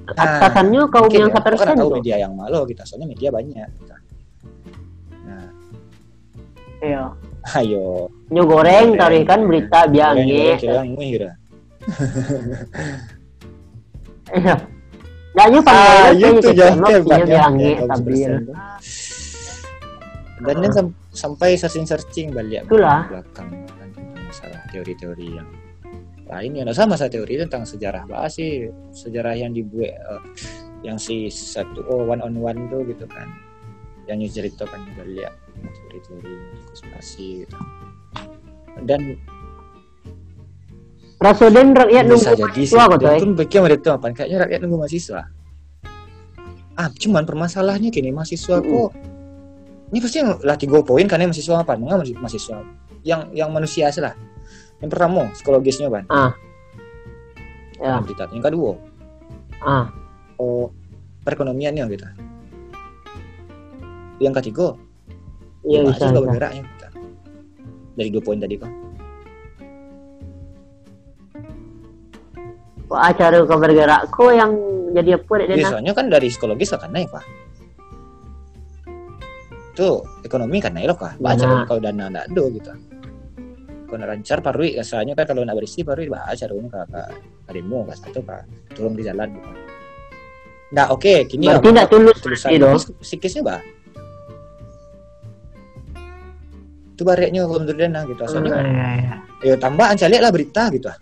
atasannya kaum Mungkin yang ya, satu kan persen tahu tuh. media yang malu kita soalnya media banyak kita. Nah Iya. ayo Nyo goreng tadi kan berita biang Goreng, nge. goreng, goreng, wih, udah. Iya. Nah, Ah, panggil itu itu jangan jangan hebat biang ya, nge kaum stabil. persen tuh. Dan dan sam- sampai searching searching balik Itulah. belakang kan, masalah teori-teori yang lain ya nggak sama masalah teori tentang sejarah bahas sih sejarah yang dibuat eh, yang si satu oh one on one tuh gitu kan yang new ceritakan juga lihat teori-teori konspirasi gitu dan Rasoden rakyat nunggu mahasiswa kok coy. pun bagi mereka apa kayaknya rakyat nunggu mahasiswa ah cuman permasalahannya gini mahasiswa Mm-mm. kok ini pasti yang latih go poin karena mahasiswa apa Mengapa mahasiswa- yang yang manusia lah yang pertama psikologisnya ban Ah. Ya. Habitat. yang kedua Ah. oh perekonomiannya gitu yang ketiga Iya bisa. bisa. bergeraknya gitu. dari dua poin tadi kan Kok acara kau bergerak kok yang jadi apa biasanya kan dari psikologis kan naik pak itu ekonomi kan naik loh pak baca Nah. kalau dana nggak ada gitu kalau nak lancar parui rasanya kan kalau nak berisi parui baca dong kak kak kak satu kak turun di jalan gitu. nah oke kini Berarti nggak tulus tulisan berarti dong. psikisnya bah itu kalau menurut dana gitu. Soalnya Hmm, kan iya, iya. ya tambahan saya lihat lah berita gitu. Ah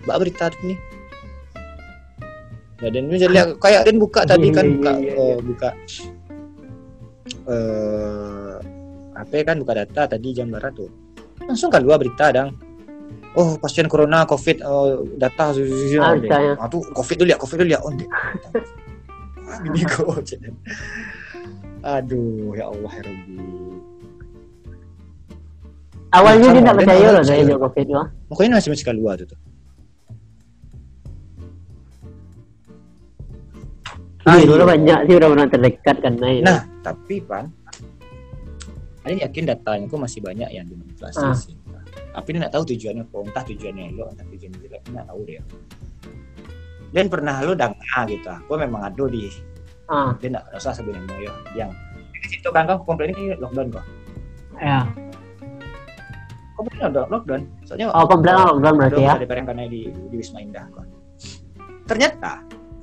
mbak berita tuh nih. Nah, dan jadi lihat kayak Dan buka tadi Iya, kan iya, buka iya, eh, buka. Eh apa kan buka data tadi jam barat tuh? Langsung keluar berita dang. Oh pasien corona covid eh, data Ah, saya. ah, tuh covid dulu lihat covid dulu lihat on deh ini kok aduh ya Allah ya Rabbi awalnya dia tidak percaya loh saya jawab covid loh mukanya masih masih keluar tuh Ah, dulu banyak sih orang-orang terdekat kan Nah, Nah, tapi Pan, ada yakin datanya kok masih banyak yang dimanipulasi ah. sih. Tapi dia nak tahu tujuannya kok, entah tujuannya elok, entah tujuannya jelek, nggak tahu dia. Dan pernah lo dengar ah, gitu, aku memang ada di, ah. dia nggak usah sebenarnya yo, yang di situ kan kau komplain ini lockdown kok. Ya komplain ada lockdown, soalnya oh komplain lockdown berarti ya ada yang karena di, di Wisma Indah kok. Ternyata,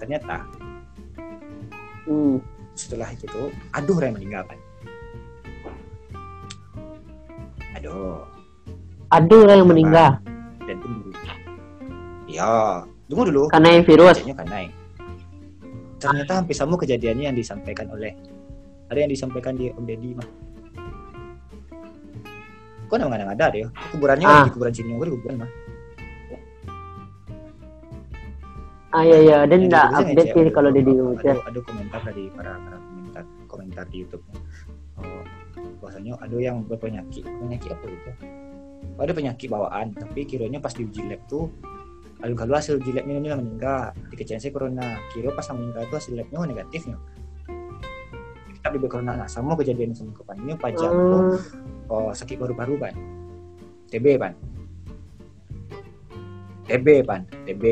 ternyata hmm. setelah itu aduh yang meninggal kan. Aduh, ada orang yang meninggal dan tunggu. Ya, tunggu dulu. karena yang virus kan naik. Ternyata hampir sama kejadiannya yang disampaikan oleh ada yang disampaikan di Om Deddy mah. Kok nggak ada ada ya? Kuburannya Ah. di kuburan sini, gue di kuburan mah. ah iya iya dan nggak di update sih kalau di di ada, ada komentar dari para para komentar komentar di YouTube. Oh, ada yang berpenyakit, penyakit apa gitu? Oh, ada penyakit bawaan, tapi kiranya pas diuji lab tuh kalau hasil uji labnya ini meninggal, dikecilin saya corona. Kira pas meninggal itu hasil labnya oh, negatifnya. Kita di corona, nah sama kejadian sama ini pajak tuh Hmm. Oh, sakit paru-paru kan, TB pan, TB pan, TB.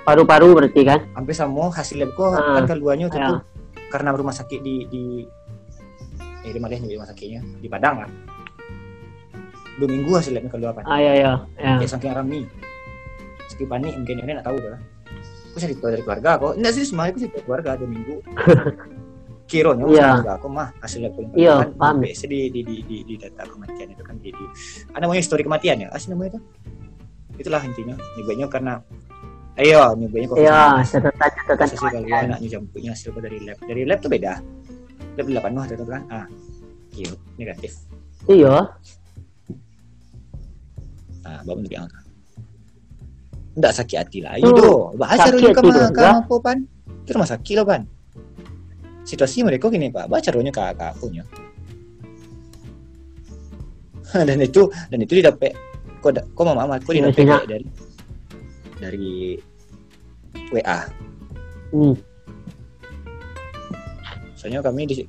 paru-paru berarti kan Hampir sama hasil kok Ah, kan keluarnya itu ya. karena rumah sakit di di eh di mana ya, di rumah sakitnya di Padang kan. Dua minggu hasil labnya keluar kan. ah iya iya ya. Ya saking rame. Saking panik mungkin ini nggak tahu dah. Aku cerita dari keluarga kok. Enggak sih semuanya aku cerita keluarga dua minggu. Kironya Iya. keluarga aku mah hasil lab paling Iya, paham. biasa di, di, di, di, di data kematian itu kan di, di ada namanya histori kematian ya? Asli namanya itu? Itulah intinya. Nyebabnya karena ayo nyebabnya covid iya catatan catatan kalau anaknya jampunya hasil dari lab. Dari lab tuh beda. Lab delapan mah tetap kan? Ah kio negatif. Iya. Ah bawa untuk yang Nggak sakit hati lah. Itu rohnya hati kama tuh, kama apa pan? Rumah sakit pan situasi mereka gini pak. Baca rohnya ke ke akunya? Dan itu dan itu didapat kok da- kok mama aku Iya, didapat dari dari WA hmm. soalnya kami di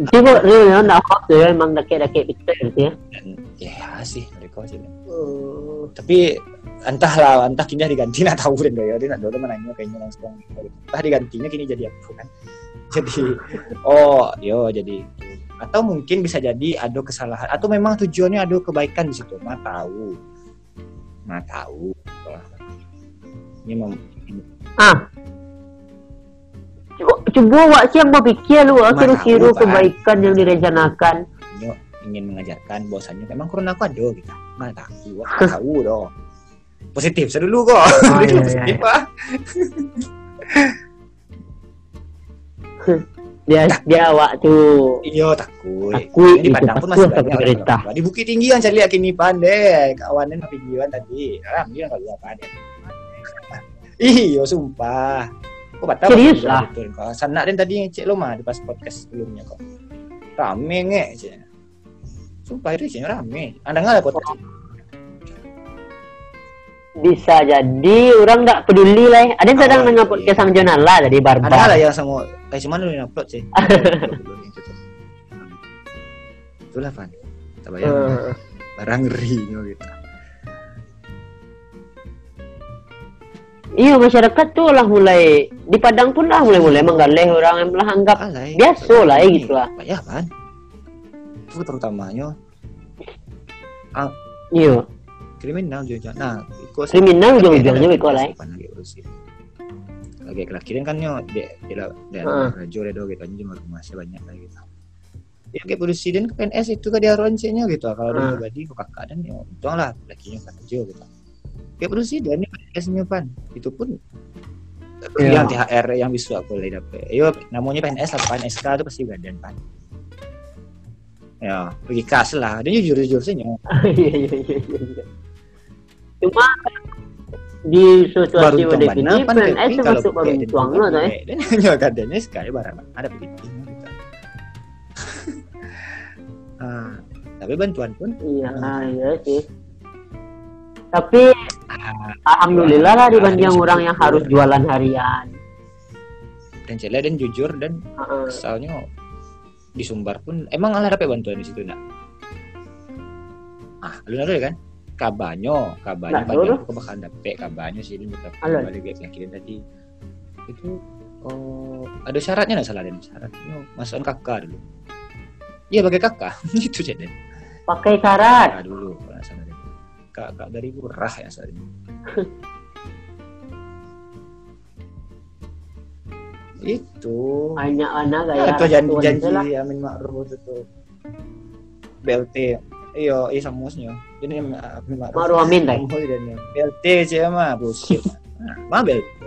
itu kok real ya nggak hoax ya emang dake-dake picture gitu ya ya. Sih mereka sih. Hmm. tapi entahlah entah kini diganti nak tahu dan ya dia nak dulu menanya kayaknya langsung entah digantinya kini jadi apa kan. Jadi oh yo jadi atau mungkin bisa jadi ada kesalahan atau memang tujuannya ada kebaikan di situ mah tahu. Mah tahu. Ini mem ah. Coba- wak siapa pikir lu tahu, Pak. kebaikan yang direncanakan. Ingin mengajarkan bahwasannya memang corona aku ada gitu. Mana tahu aku tahu dong positif. Saya dulu kok. Oh, iya, iya, positif iya. ah. Dia dia wak tuh iya takut. Takut di Padang pun masih banyak pemerintah. orang di Bukit Tinggi yang saya lihat kini pandai. Kawanan giwan tadi. Ram dia kalau apa ada iya sumpah. Kok batal Serius lah? betul kok sana dan tadi cek lo mah di pas podcast sebelumnya kok rame nge cek sumpah itu cek rame anda nggak ada podcast bisa jadi orang nggak peduli lah. Ya. ada yang sedang Oh, dengar iya. podcast sang Jonal lah tadi ada nggak barbar lah yang sama kayak cuman lu yang upload sih. Itulah Van. Tak bayang Eh, barang ngeri gitu. Iya masyarakat tuh lah mulai di Padang pun lah mulai mulai menggalih orang yang lah anggap Alay. biasa lah ya gitu lah. Ya kan itu terutamanya iya kriminal juga nah ikut kriminal ujung-ujungnya Ada- beko lah ya. ada lagi kelakiran kan yo dia dia dia rajo redo gitu kan cuma masih banyak lagi gitu ya kayak presiden ke PNS itu kan dia roncenya gitu. Kalau dia Heeh. pribadi ke kakak dan ya untung lah lakinya kan kerja gitu. Kayak presiden ini PNS nya pan. Itu pun Iya. yang THR yang bisa boleh dapet. Yo namanya PNS apa? PNSK itu pasti badan pan. Ya pergi kas lah. Dan jujur jujur sih iya iya iya iya iya. Cuma di situasi pada teman. kini pan PNS masuk baru tuang lah tuh ya kadangnya sekali barang. Ada begitu gitu. Ah, tapi bantuan pun. Iya iya sih. Tapi alhamdulillah lah dibanding Ah, orang yang harus jualan harian. Dan celia dan jujur dan Heeh. kesalnya di Sumbar pun emang ala dapat bantuan di situ nak? Ah lu naruh kan kabanyo. Kabanyo Nak banyak aku bakal dapet kabanyo sih ini Alon. balik dia kirim tadi itu oh, ada syaratnya nggak salah dan syaratnya masukan kakak dulu. Iya pakai kakak. Itu jadi pakai syarat? Kakak dulu kalau salah deh. kakak dari murah ya saat ini itu. Banyak anak Ya, gaya itu janji, janji. Amin Ma'ruf itu. BLT. Iya, iya samusnya. Jadi. Ma'ruf Amin, ya. BLT sih mah bullshit. Mah BLT.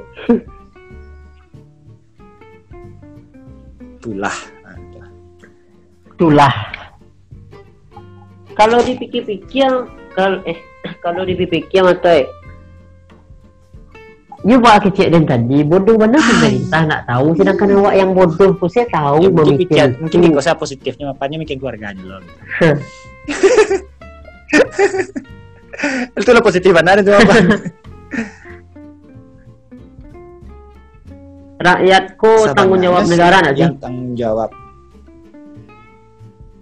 Itulah. Itu. itulah kalau dipikir-pikir kalau eh kalau dipikir mata dia buat kecil dan tadi bodoh mana pemerintah nak tahu sedangkan awak yang bodoh pun saya tahu Ya, mungkin memikir mungkin itu. Niko saya positifnya makanya mikir keluarganya loh. itu lo positif benar itu apa? rakyatku tanggung jawab? negara nak sih yang tanggung jawab.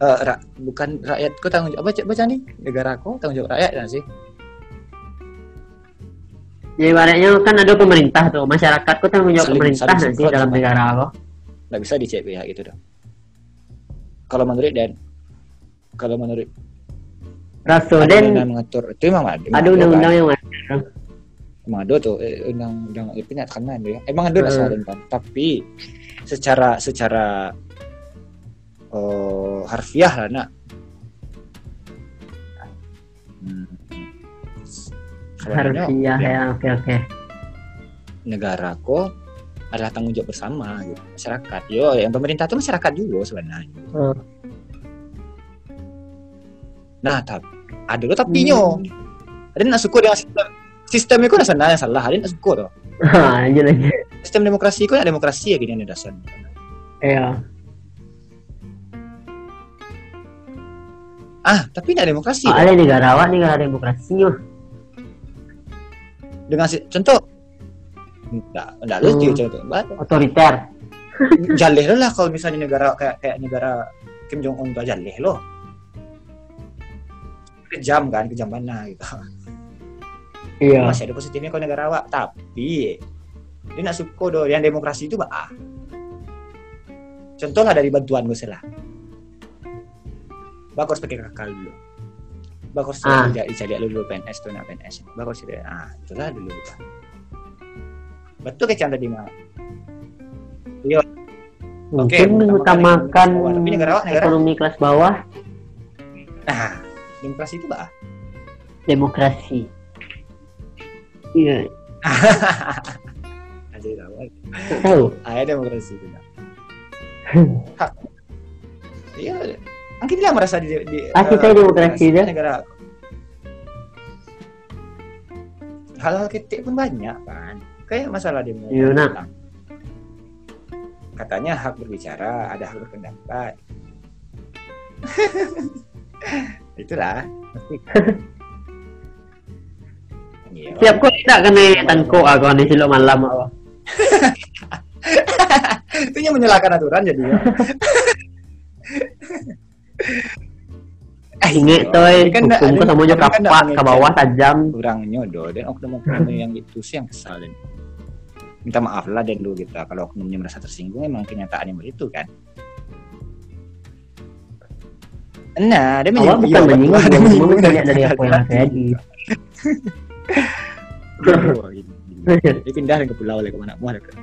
Eh, ra- bukan rakyatku tanggung jawab? Baca baca nih negaraku tanggung jawab. Rakyat kan sih. Ya ibaratnya kan ada pemerintah tuh masyarakatku tanggung jawab Saling- pemerintah saling nak sih support dalam negara aku nggak bisa dicek pihak gitu dong kalau menurut dan kalau menurut Rasul dan mengatur. Itu memang ada ada undang-undang yang mana? Kan? emang ada tuh eh, undang-undang itu nyat kanan ya emang ada Hmm. kan tapi secara secara oh, harfiah lah nak. Hmm. Sebenarnya, harfiah ya, ya oke oke. Negara kok adalah tanggung jawab bersama gitu. Masyarakat. Yo yang pemerintah itu masyarakat juga sebenarnya. Hmm. Nah tapi ada lo tapi nyo. Hmm. ada nak suka dengan sistem sistem itu dasarnya yang salah. Ada nak suka tuh Ah, lanjut lanjut sistem demokrasi itu ya demokrasi ya gini ada dasar iya ah tapi tidak demokrasi Oh, ada negara awak negara demokrasi yo dengan si- contoh. Enggak enggak lucu Hmm. contoh Ba- otoriter. jaleh lo lah kalau misalnya negara kayak kayak negara Kim Jong Un tuh jaleh lo kejam kan kejam mana gitu. Iya. Masih ada positifnya kalau negara awak tapi dia nak suka do yang demokrasi itu bah contoh lah dari bantuan gue salah. Bakor pakai kakak dulu. Bakor Ah. ah. dicari dulu PNS tuh nak PNS bakor sih ah itulah dulu Pak. betul kecam tadi mah mungkin Oke, mengutamakan tapi negara negara? ekonomi kelas bawah. Nah demokrasi itu bah. Demokrasi. Iya. Aja tahu tahu. Ada demokrasi itu iya mungkin dia merasa di, di Pasti eh, saya demokrasi dah. negara. Hal-hal ketik pun banyak kan. Kayak masalah demo Iya, nak. katanya hak berbicara ada hak berpendapat itulah Pasti kan. Iya. siap kok tidak kena tanko aku di silo malam aku itu yang menyalahkan aturan jadi ya. eh inget toy Kan hukum ke sama kan ke mengecek. bawah tajam kurang nyodo dan oknum-oknum yang itu sih yang kesal dan minta maaf lah dan dulu kita kalau oknumnya merasa tersinggung emang kenyataannya begitu kan nah dia menyinggung- bukan menyinggung dia ada menyinggung banyak dari apa yang gini. dia pindah ke pulau lagi ke mana mau ke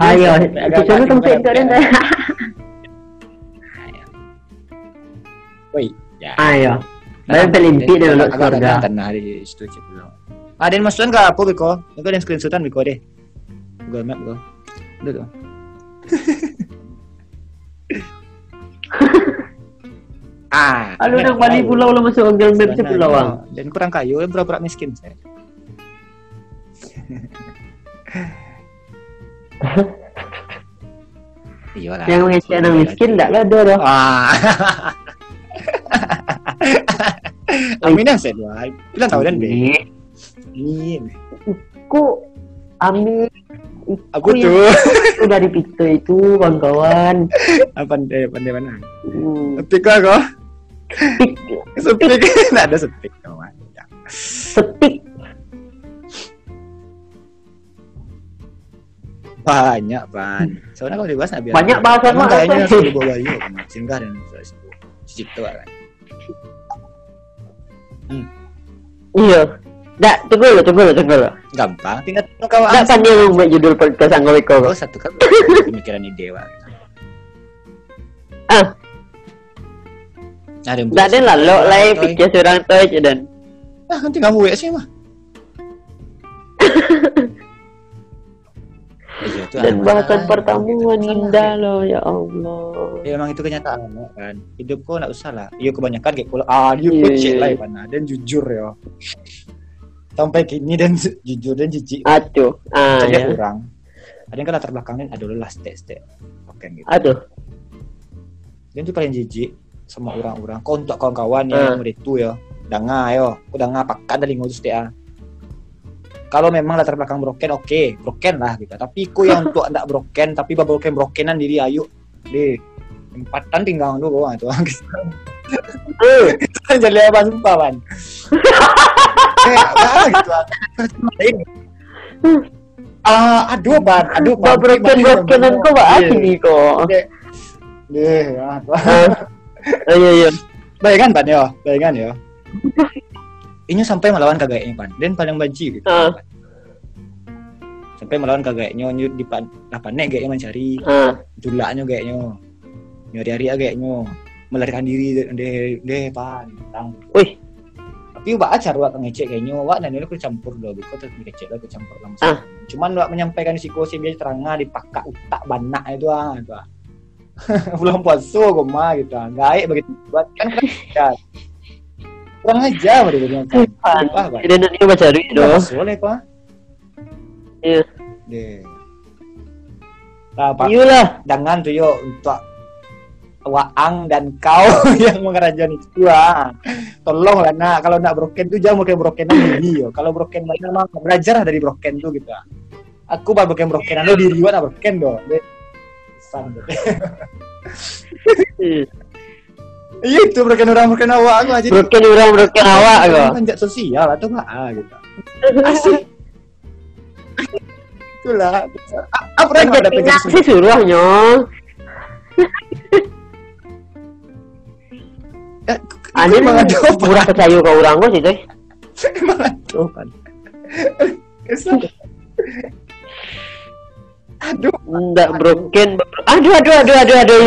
ayo kecuali tempat itu dan Woi, ya. ayo Bayan pelimpi dia lulus Agak- agak surga. Tanah di situ cek dulu. Ah, dan masukan ke apa Biko? Itu ada screenshotan Biko deh. Google Map Biko. Udah tuh. ah, Aduh nang Bali tahu. pulau lo masuk Google Map si Sebenarnya. pulau ang. Dan kurang kayu, eh, pura-pura miskin saya. Iya lah. Yang ngecek nang miskin ndak lah ada dah. Ah. Aminan saya dua. Bilang tahu dan be. Ini. ku Ami Apa Aku tuh? itu dari Pito itu kawan-kawan. Apa pandai pandai mana? Hmm. Sepik lah kok. Pik, Sepik. Nggak ada sepik kawan. Ya. sepik Banyak ban. Soalnya kalau dibahas nggak biar. Banyak bahasan Emang mah, kayaknya sudah bawa bayu sama singgah dan Cicito kan. iya. Dak, tunggu lo, tunggu lo, tunggu lo. Gampang. Tinggal tengok kawan. Dak yang buat judul podcast anggo iko. Oh satu kan pemikiran ide Wak. Ah, Ada yang dak ada lah lo lai Toy. pikir seorang aja dan. Ah, nanti kamu WA sih mah. Iya, itu Dan bahasan pertemuan indah lo ya Allah. Ya emang itu kenyataan kan. Hidupku nggak usah lah. Iya kebanyakan kayak pulang. Ah, dia Iya, kecil iya, lah ya. Dan jujur ya. Sampai kini dan jujur dan jijik. Aduh, ah ya. kurang. Ada yang kan latar belakangnya dulu lah step step. Oke gitu. Aduh, Dan itu paling jijik sama orang-orang. Kau untuk kawan-kawan Ah. yang itu ya. Danga yo, aku danga pakan dari ngurus dia. Kalau memang latar belakang broken, oke, broken lah gitu. Tapi ku yang untuk ndak broken, tapi bah broken brokenan diri ayu di empatan tinggal dulu ah, itu. eh, Jadi apa sumpah ban. eh, gitu. Ah, aduh ban, aduh Ba broken brokenan kau bah Iya. asli kok. Deh, ah, Oh iya iya. Bayangan pan ya, bayangan ya. Ini sampai melawan kagaknya pan, dan paling benci gitu. Ah. Sampai melawan kagaknya nyut di pan, apa nek kayaknya mencari Ah, julaknya kayaknya, nyari hari kayaknya melarikan diri deh deh pan, tang. wih, Tapi wak acar wak ngecek kayaknya wak dan ini aku campur dulu, biko terus ngecek lah campur langsung. Ah. Cuman wak menyampaikan sih biasa terangah dipakak utak banak itu ah itu ah. Belum puasa gue mah gitu ah. Begitu buat kan kan ya. Kurang aja mereka bilang kan. Pak. Jadi nanti baca duit Udah doh. soleh pak. Iya. Deh. Nah, Pak, jangan tuh yo untuk Waang dan kau yang mengerajani itu ah. Tolong lah nak kalau nak broken tuh jangan broken brokenan diri yo. Kalau broken mana mah belajar lah dari broken tuh gitu. Aku baru broken brokenan lo diri gua nak broken do. Iya itu broken orang broken awak aku aja. Broken orang broken awak kok. Panjat sosial atau enggak ah, gitu. Asik. Itulah. Apa yang ada penjat sih suruhnya. Ada Emang ada murah percaya ke orang kok sih tuh. Aduh, kan. Aduh, Enggak broken. Aduh aduh aduh aduh aduh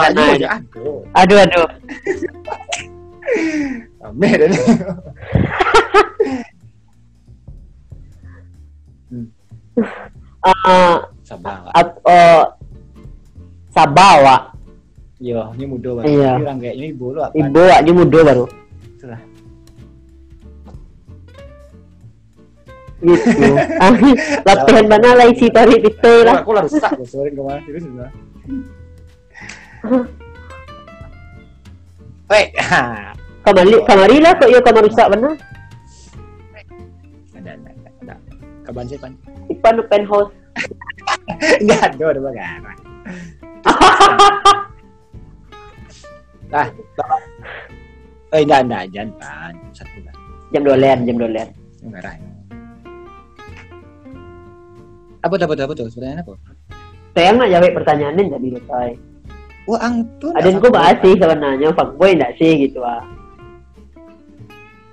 aja, aja. Aduh, Aduh aduh. rame dan. Ah, Sabar. ap- eh, Sabawa. Yo, ini muda banget. Iya. Ini orang ini ibu lu apa? Ibu ni muda baru. Itulah. Gitu. Ah, Latihan mana lah isi tarik itu lah. Aku lah rusak sorry kemarin itu sudah. Woi, Kamari kamari lah kok yo kamar rusak benar. ada ada ada. Kapan sih pan? Ipan penthouse. Enggak ada ada bagara. Nah, eh enggak enggak jangan pan. Satu lah. Jam dolen, jam dolen. Apa tuh, apa tuh, apa tuh? Sebenarnya apa? Saya nggak jawab pertanyaannya jadi selesai. Wah, ang tuh. Ada yang gue bahas sih sebenarnya fuckboy enggak sih gitu ah.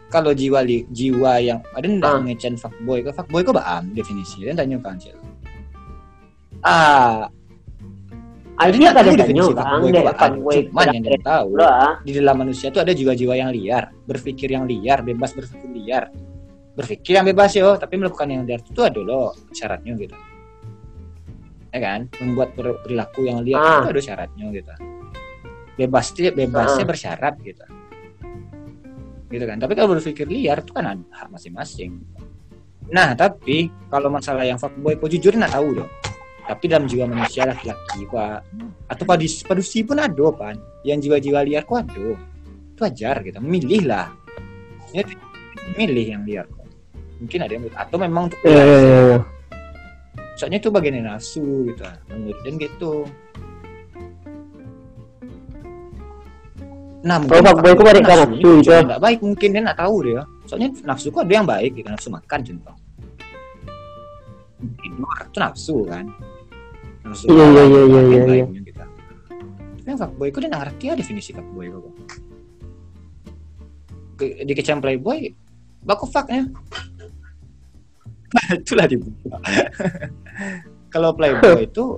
Kalau jiwa li, jiwa yang ada ndak Ah. ngecen fuckboy, kok fuckboy kok baam definisi dan tanya kan cil. Ah, Akhirnya nggak tahu kadang definisi fuckboy Cuman yang dia tahu lah. di dalam manusia itu ada jiwa-jiwa yang liar, berpikir yang liar, bebas berpikir liar. Berpikir yang bebas yo, tapi melakukan yang liar itu ada loh syaratnya gitu. Ya kan? Membuat per- perilaku yang liar Ah. itu ada syaratnya gitu. Bebas bebasnya Ah. bersyarat gitu. Gitu kan. Tapi kalau berpikir liar itu kan ada hak masing-masing. Nah, tapi kalau masalah yang fuckboy, kok jujur nggak tahu dong. Tapi dalam jiwa manusia laki-laki pak. Atau padus padusi pun ada pan yang jiwa-jiwa liar kok ada. Itu wajar gitu. Milih lah. Ya, milih yang liar. Kok mungkin ada yang atau memang untuk Iya iya iya. iya. soalnya itu bagian nafsu gitu menurut dan gitu. Nah Kalau fuckboy itu balik ke nafsu gitu. nggak baik mungkin dia nggak tahu dia. Soalnya nafsu kok ada yang baik gitu nafsu makan contoh. Tidur itu nafsu kan Iya, iya, iya, iya, iya, kita. Tapi yang fuckboy itu dia nggak ngerti ya definisi fuckboy kok Ke- di kecam playboy baku fucknya. Itulah dibuka kalau playboy itu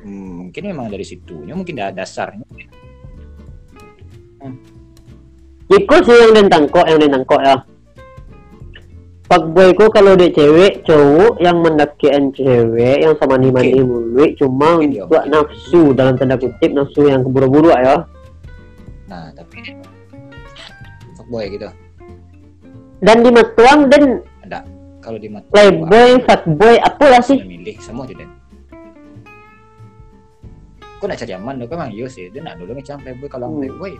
hmm, mungkin memang dari situnya mungkin ada dasarnya. Iku sih yang den tangkok, yang den tangkok ya. Fuckboy ku kalau dia cewek, cowok yang mendakian cewek yang sama nih mandi mulu, cuma Mungkin ya, untuk nafsu dalam tanda kutip nafsu yang keburu-buru ya. nah tapi fuckboy gitu. Dan di matuang dan ada. Kalau di mata playboy, fuckboy, apa lah sih? milih semua tidak kok nak cari aman? Dong memang iya sih? Dia nak dulu macam playboy. Kalau Hmm. playboy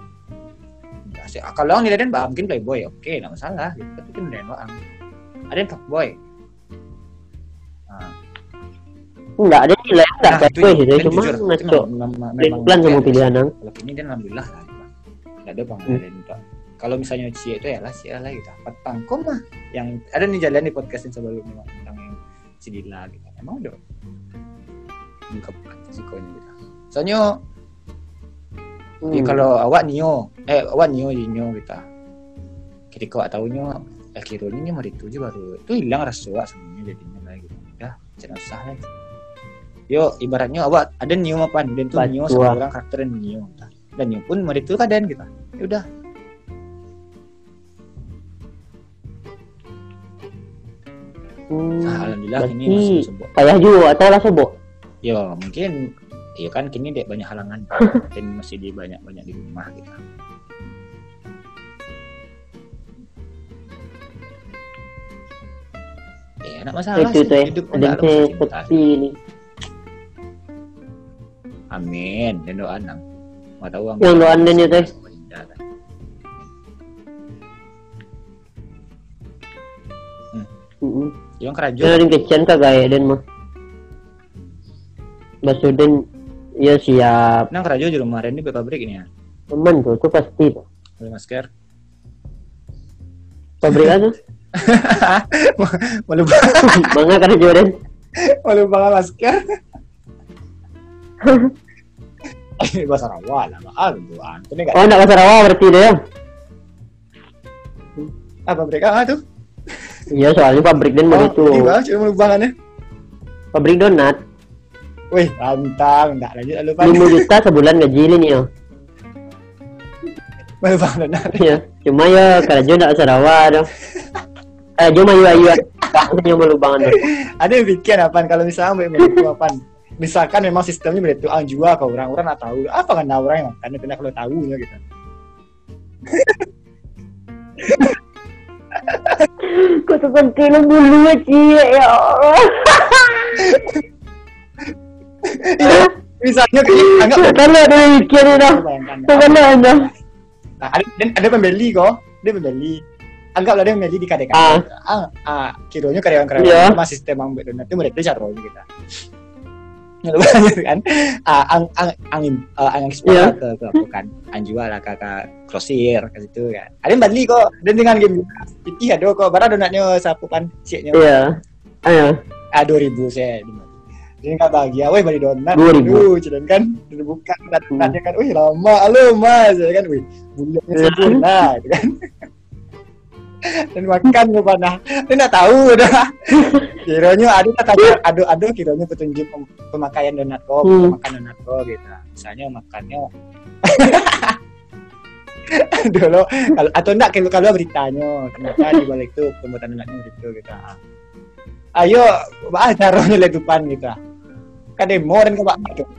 Ah, kalau orang nilai bah mungkin playboy oke nggak masalah. Gitu tapi kan doang ada yang fuckboy nah, Enggak ada nilai, enggak nah, fuckboy sih, cuma ngaco. plan sama pilihan kalau ini dan alhamdulillah lah gitu. nggak ada bang Hmm. kalau misalnya cie itu ya lah cie lah gitu. Apa pangkom mah yang ada nih jalan di podcast yang sebelumnya tentang yang si Dila gitu. Emang udah buka resikonya gitu. Soalnya Hmm. ya kalau awak nio eh awak nio nio kita ketika awak tahunya eh kira ini mau dituju baru itu hilang rasa awak semuanya jadinya lah gitu. Ya jangan usah lah yo ibaratnya awak ada nio apa dan tuh nio Batu, sama orang karakter nio dan nio pun mau itu kaden gitu ya udah. Hmm. nah, alhamdulillah ini masih sebuah payah juga atau lah sobok. ya mungkin ya kan kini dek banyak halangan. Dan masih di banyak banyak di rumah gitu ya enak masalah Itu sih tuh ya, hidup ada seperti ini. amin dan doa nang mau tahu ang- Yang doa dan itu. Indah, kan? Heeh. yang kerajo Yang kecian kagak ya den mah. Basuden ya siap. nang kerajo di rumah Randy pabrik ini ya Teman tuh, tuh pasti beli masker Pabrik aja. malu Bangga kan Jordan. malu banget masker ini bahasa rawa lah maaf tuan ini nggak Oh, enggak ke Sarawak berarti deh. apa mereka ah tuh Iya, soalnya pabrik dan oh, begitu. ini bang cuma lubangannya Pabrik donat wih mantap enggak lanjut lalu 5 juta sebulan gaji ini nih. malu banget nah. Ya, cuma ya kerja enggak Sarawak dong. Eh, cuma ayu ayu. Hanya malu banget. ada yang bikin apaan kalau misalnya mbak itu apaan misalkan memang sistemnya begitu ah jual ke orang orang nggak tahu apa kan orang yang karena kalau tahu ya gitu Kok seperti lu bulu cie ya Allah. misalnya kayak anggap Kan ada yang mikir dah. Kan ada. nah, ada dan ada pembeli kok dia pembeli anggaplah dia pembeli di kadek Ah. ah ah kironya karyawan-karyawan Iya. sama sistem yang donat itu mereka caranya kita. Kan? Ah, ang ang angin uh, angin ekspor Iya. ke ke apa kan. Anjual lah ke grosir ke situ kan ada yang beli kok. Dan dengan game itu ada kok. Barang donatnya sapu kan siaknya Iya. Ayo. ah dua ribu saya jadi nggak bahagia, weh beli donat, 2000. Aduh, cuman kan, udah buka donat donatnya kan, wih lama, halo mas, ya kan, wih bulatnya Iya. sempurna, gitu kan. Dan makan gue panah, dia nggak tahu udah. Kiranya ada tanya, aduh aduh kiranya petunjuk pem- pemakaian donat kok, Hmm. makan donat kok gitu. Misalnya makannya dulu kalau atau enggak kalau kalau beritanya ternyata di balik itu pembuatan donatnya begitu gitu ah. ayo bah caranya letupan gitu ah. kan demo dan ke Pak itu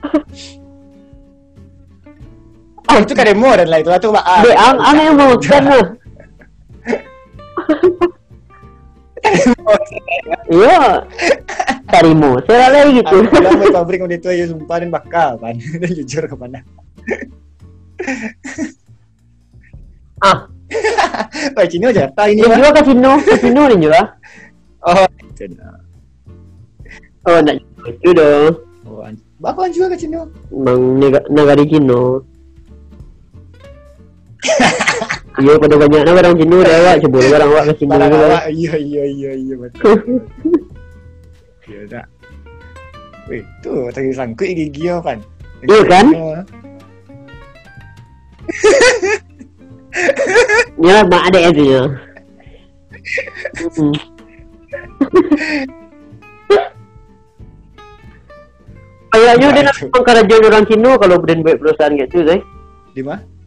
oh itu kan demo dan lah itu itu Pak ah. Ang ang yang mau kan. Iya. Tarimu. Saya lagi gitu. Aku bilang "Weh, pabrik udah itu aja sumpah dan bakal kan dan jujur kepada Ah, Wah, Cino Jakarta ini. Yang Pak. juga kasino, kasino ni juga. Oh, Cino. Oh, nak itu dong. Oh, Bapak juga ke Cino. Bang nega- negara Cino. Iya pada banyak nak orang Cino dah awak coba orang awak juga. awak. Iya, iya, iya, iya betul. Iya tak. Weh, tu tadi sangkut gigi kan. Iya kan? Ya mak ada itu ya. Hmm. Kayaknya dia nak mengkerja orang Cino kalau brand buat perusahaan gitu, Zai. Di mana?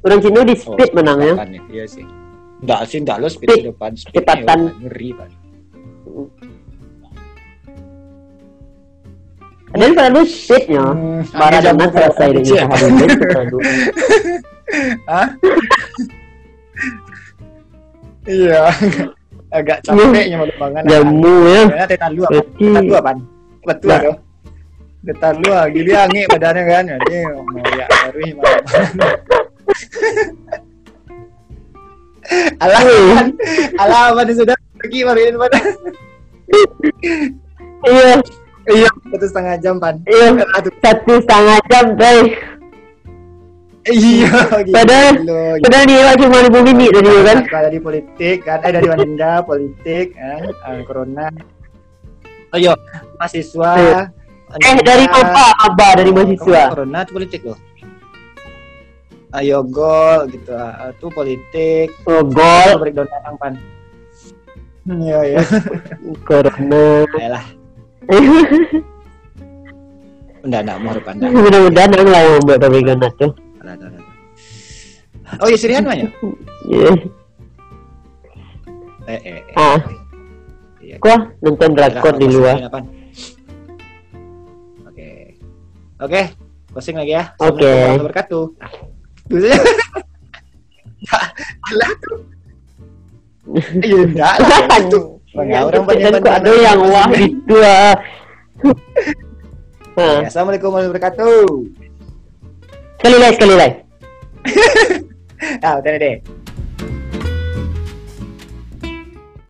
Orang Cino di Oh, speed menangnya. depannya, Iya sih. Enggak sih, enggak lo speed Speed. di depan. Speednya Kecepatan. ya, ngeri, Pak. Dan selalu speednya. Hmm, Para jauh selesai dengan ini. Hah? Iya. Agak capeknya mau banget. Jamu ya. Ya, tetan lu apa? Tetan lu apaan? Betul tuh. Tetan lu ah, gili angin badannya kan. Jadi mau ya baru mana Alah, Alah, apa sudah pergi baruin pada. Iya, Iya, satu setengah jam pan. iya. Satu setengah jam, Zai. Iya, gila, Padahal- gila. Padahal dia cuma 5 minit tadi kan. Kalau dari politik kan, eh dari wanita politik kan, eh, corona. Oh iya, mahasiswa. Eh dari apa? Abah dari mahasiswa. Corona itu politik loh. Ayo gol gitu, ah, itu politik. Oh, gol. Breakdown pan. Hmm, Iya iya. Corona. Ayolah, enggak enggak mau enggak. Mudah-mudahan lah pabrik donat tuh. Alah, alah, alah. Oh iya Sirian mah ya? Iya. Eh eh. eh. Ah, Iya. gua nonton drakor di luar. Oke. Oke, posting lagi ya. Oke. Assalamualaikum warahmatullahi wabarakatuh. Dulu ya. Alah tuh. Iya enggak lah itu. Bangga orang Dan banyak kok ada yang wah itu ah. Ah, Assalamualaikum warahmatullahi wabarakatuh. sekali lagi, sekali lagi. Ah, udah deh.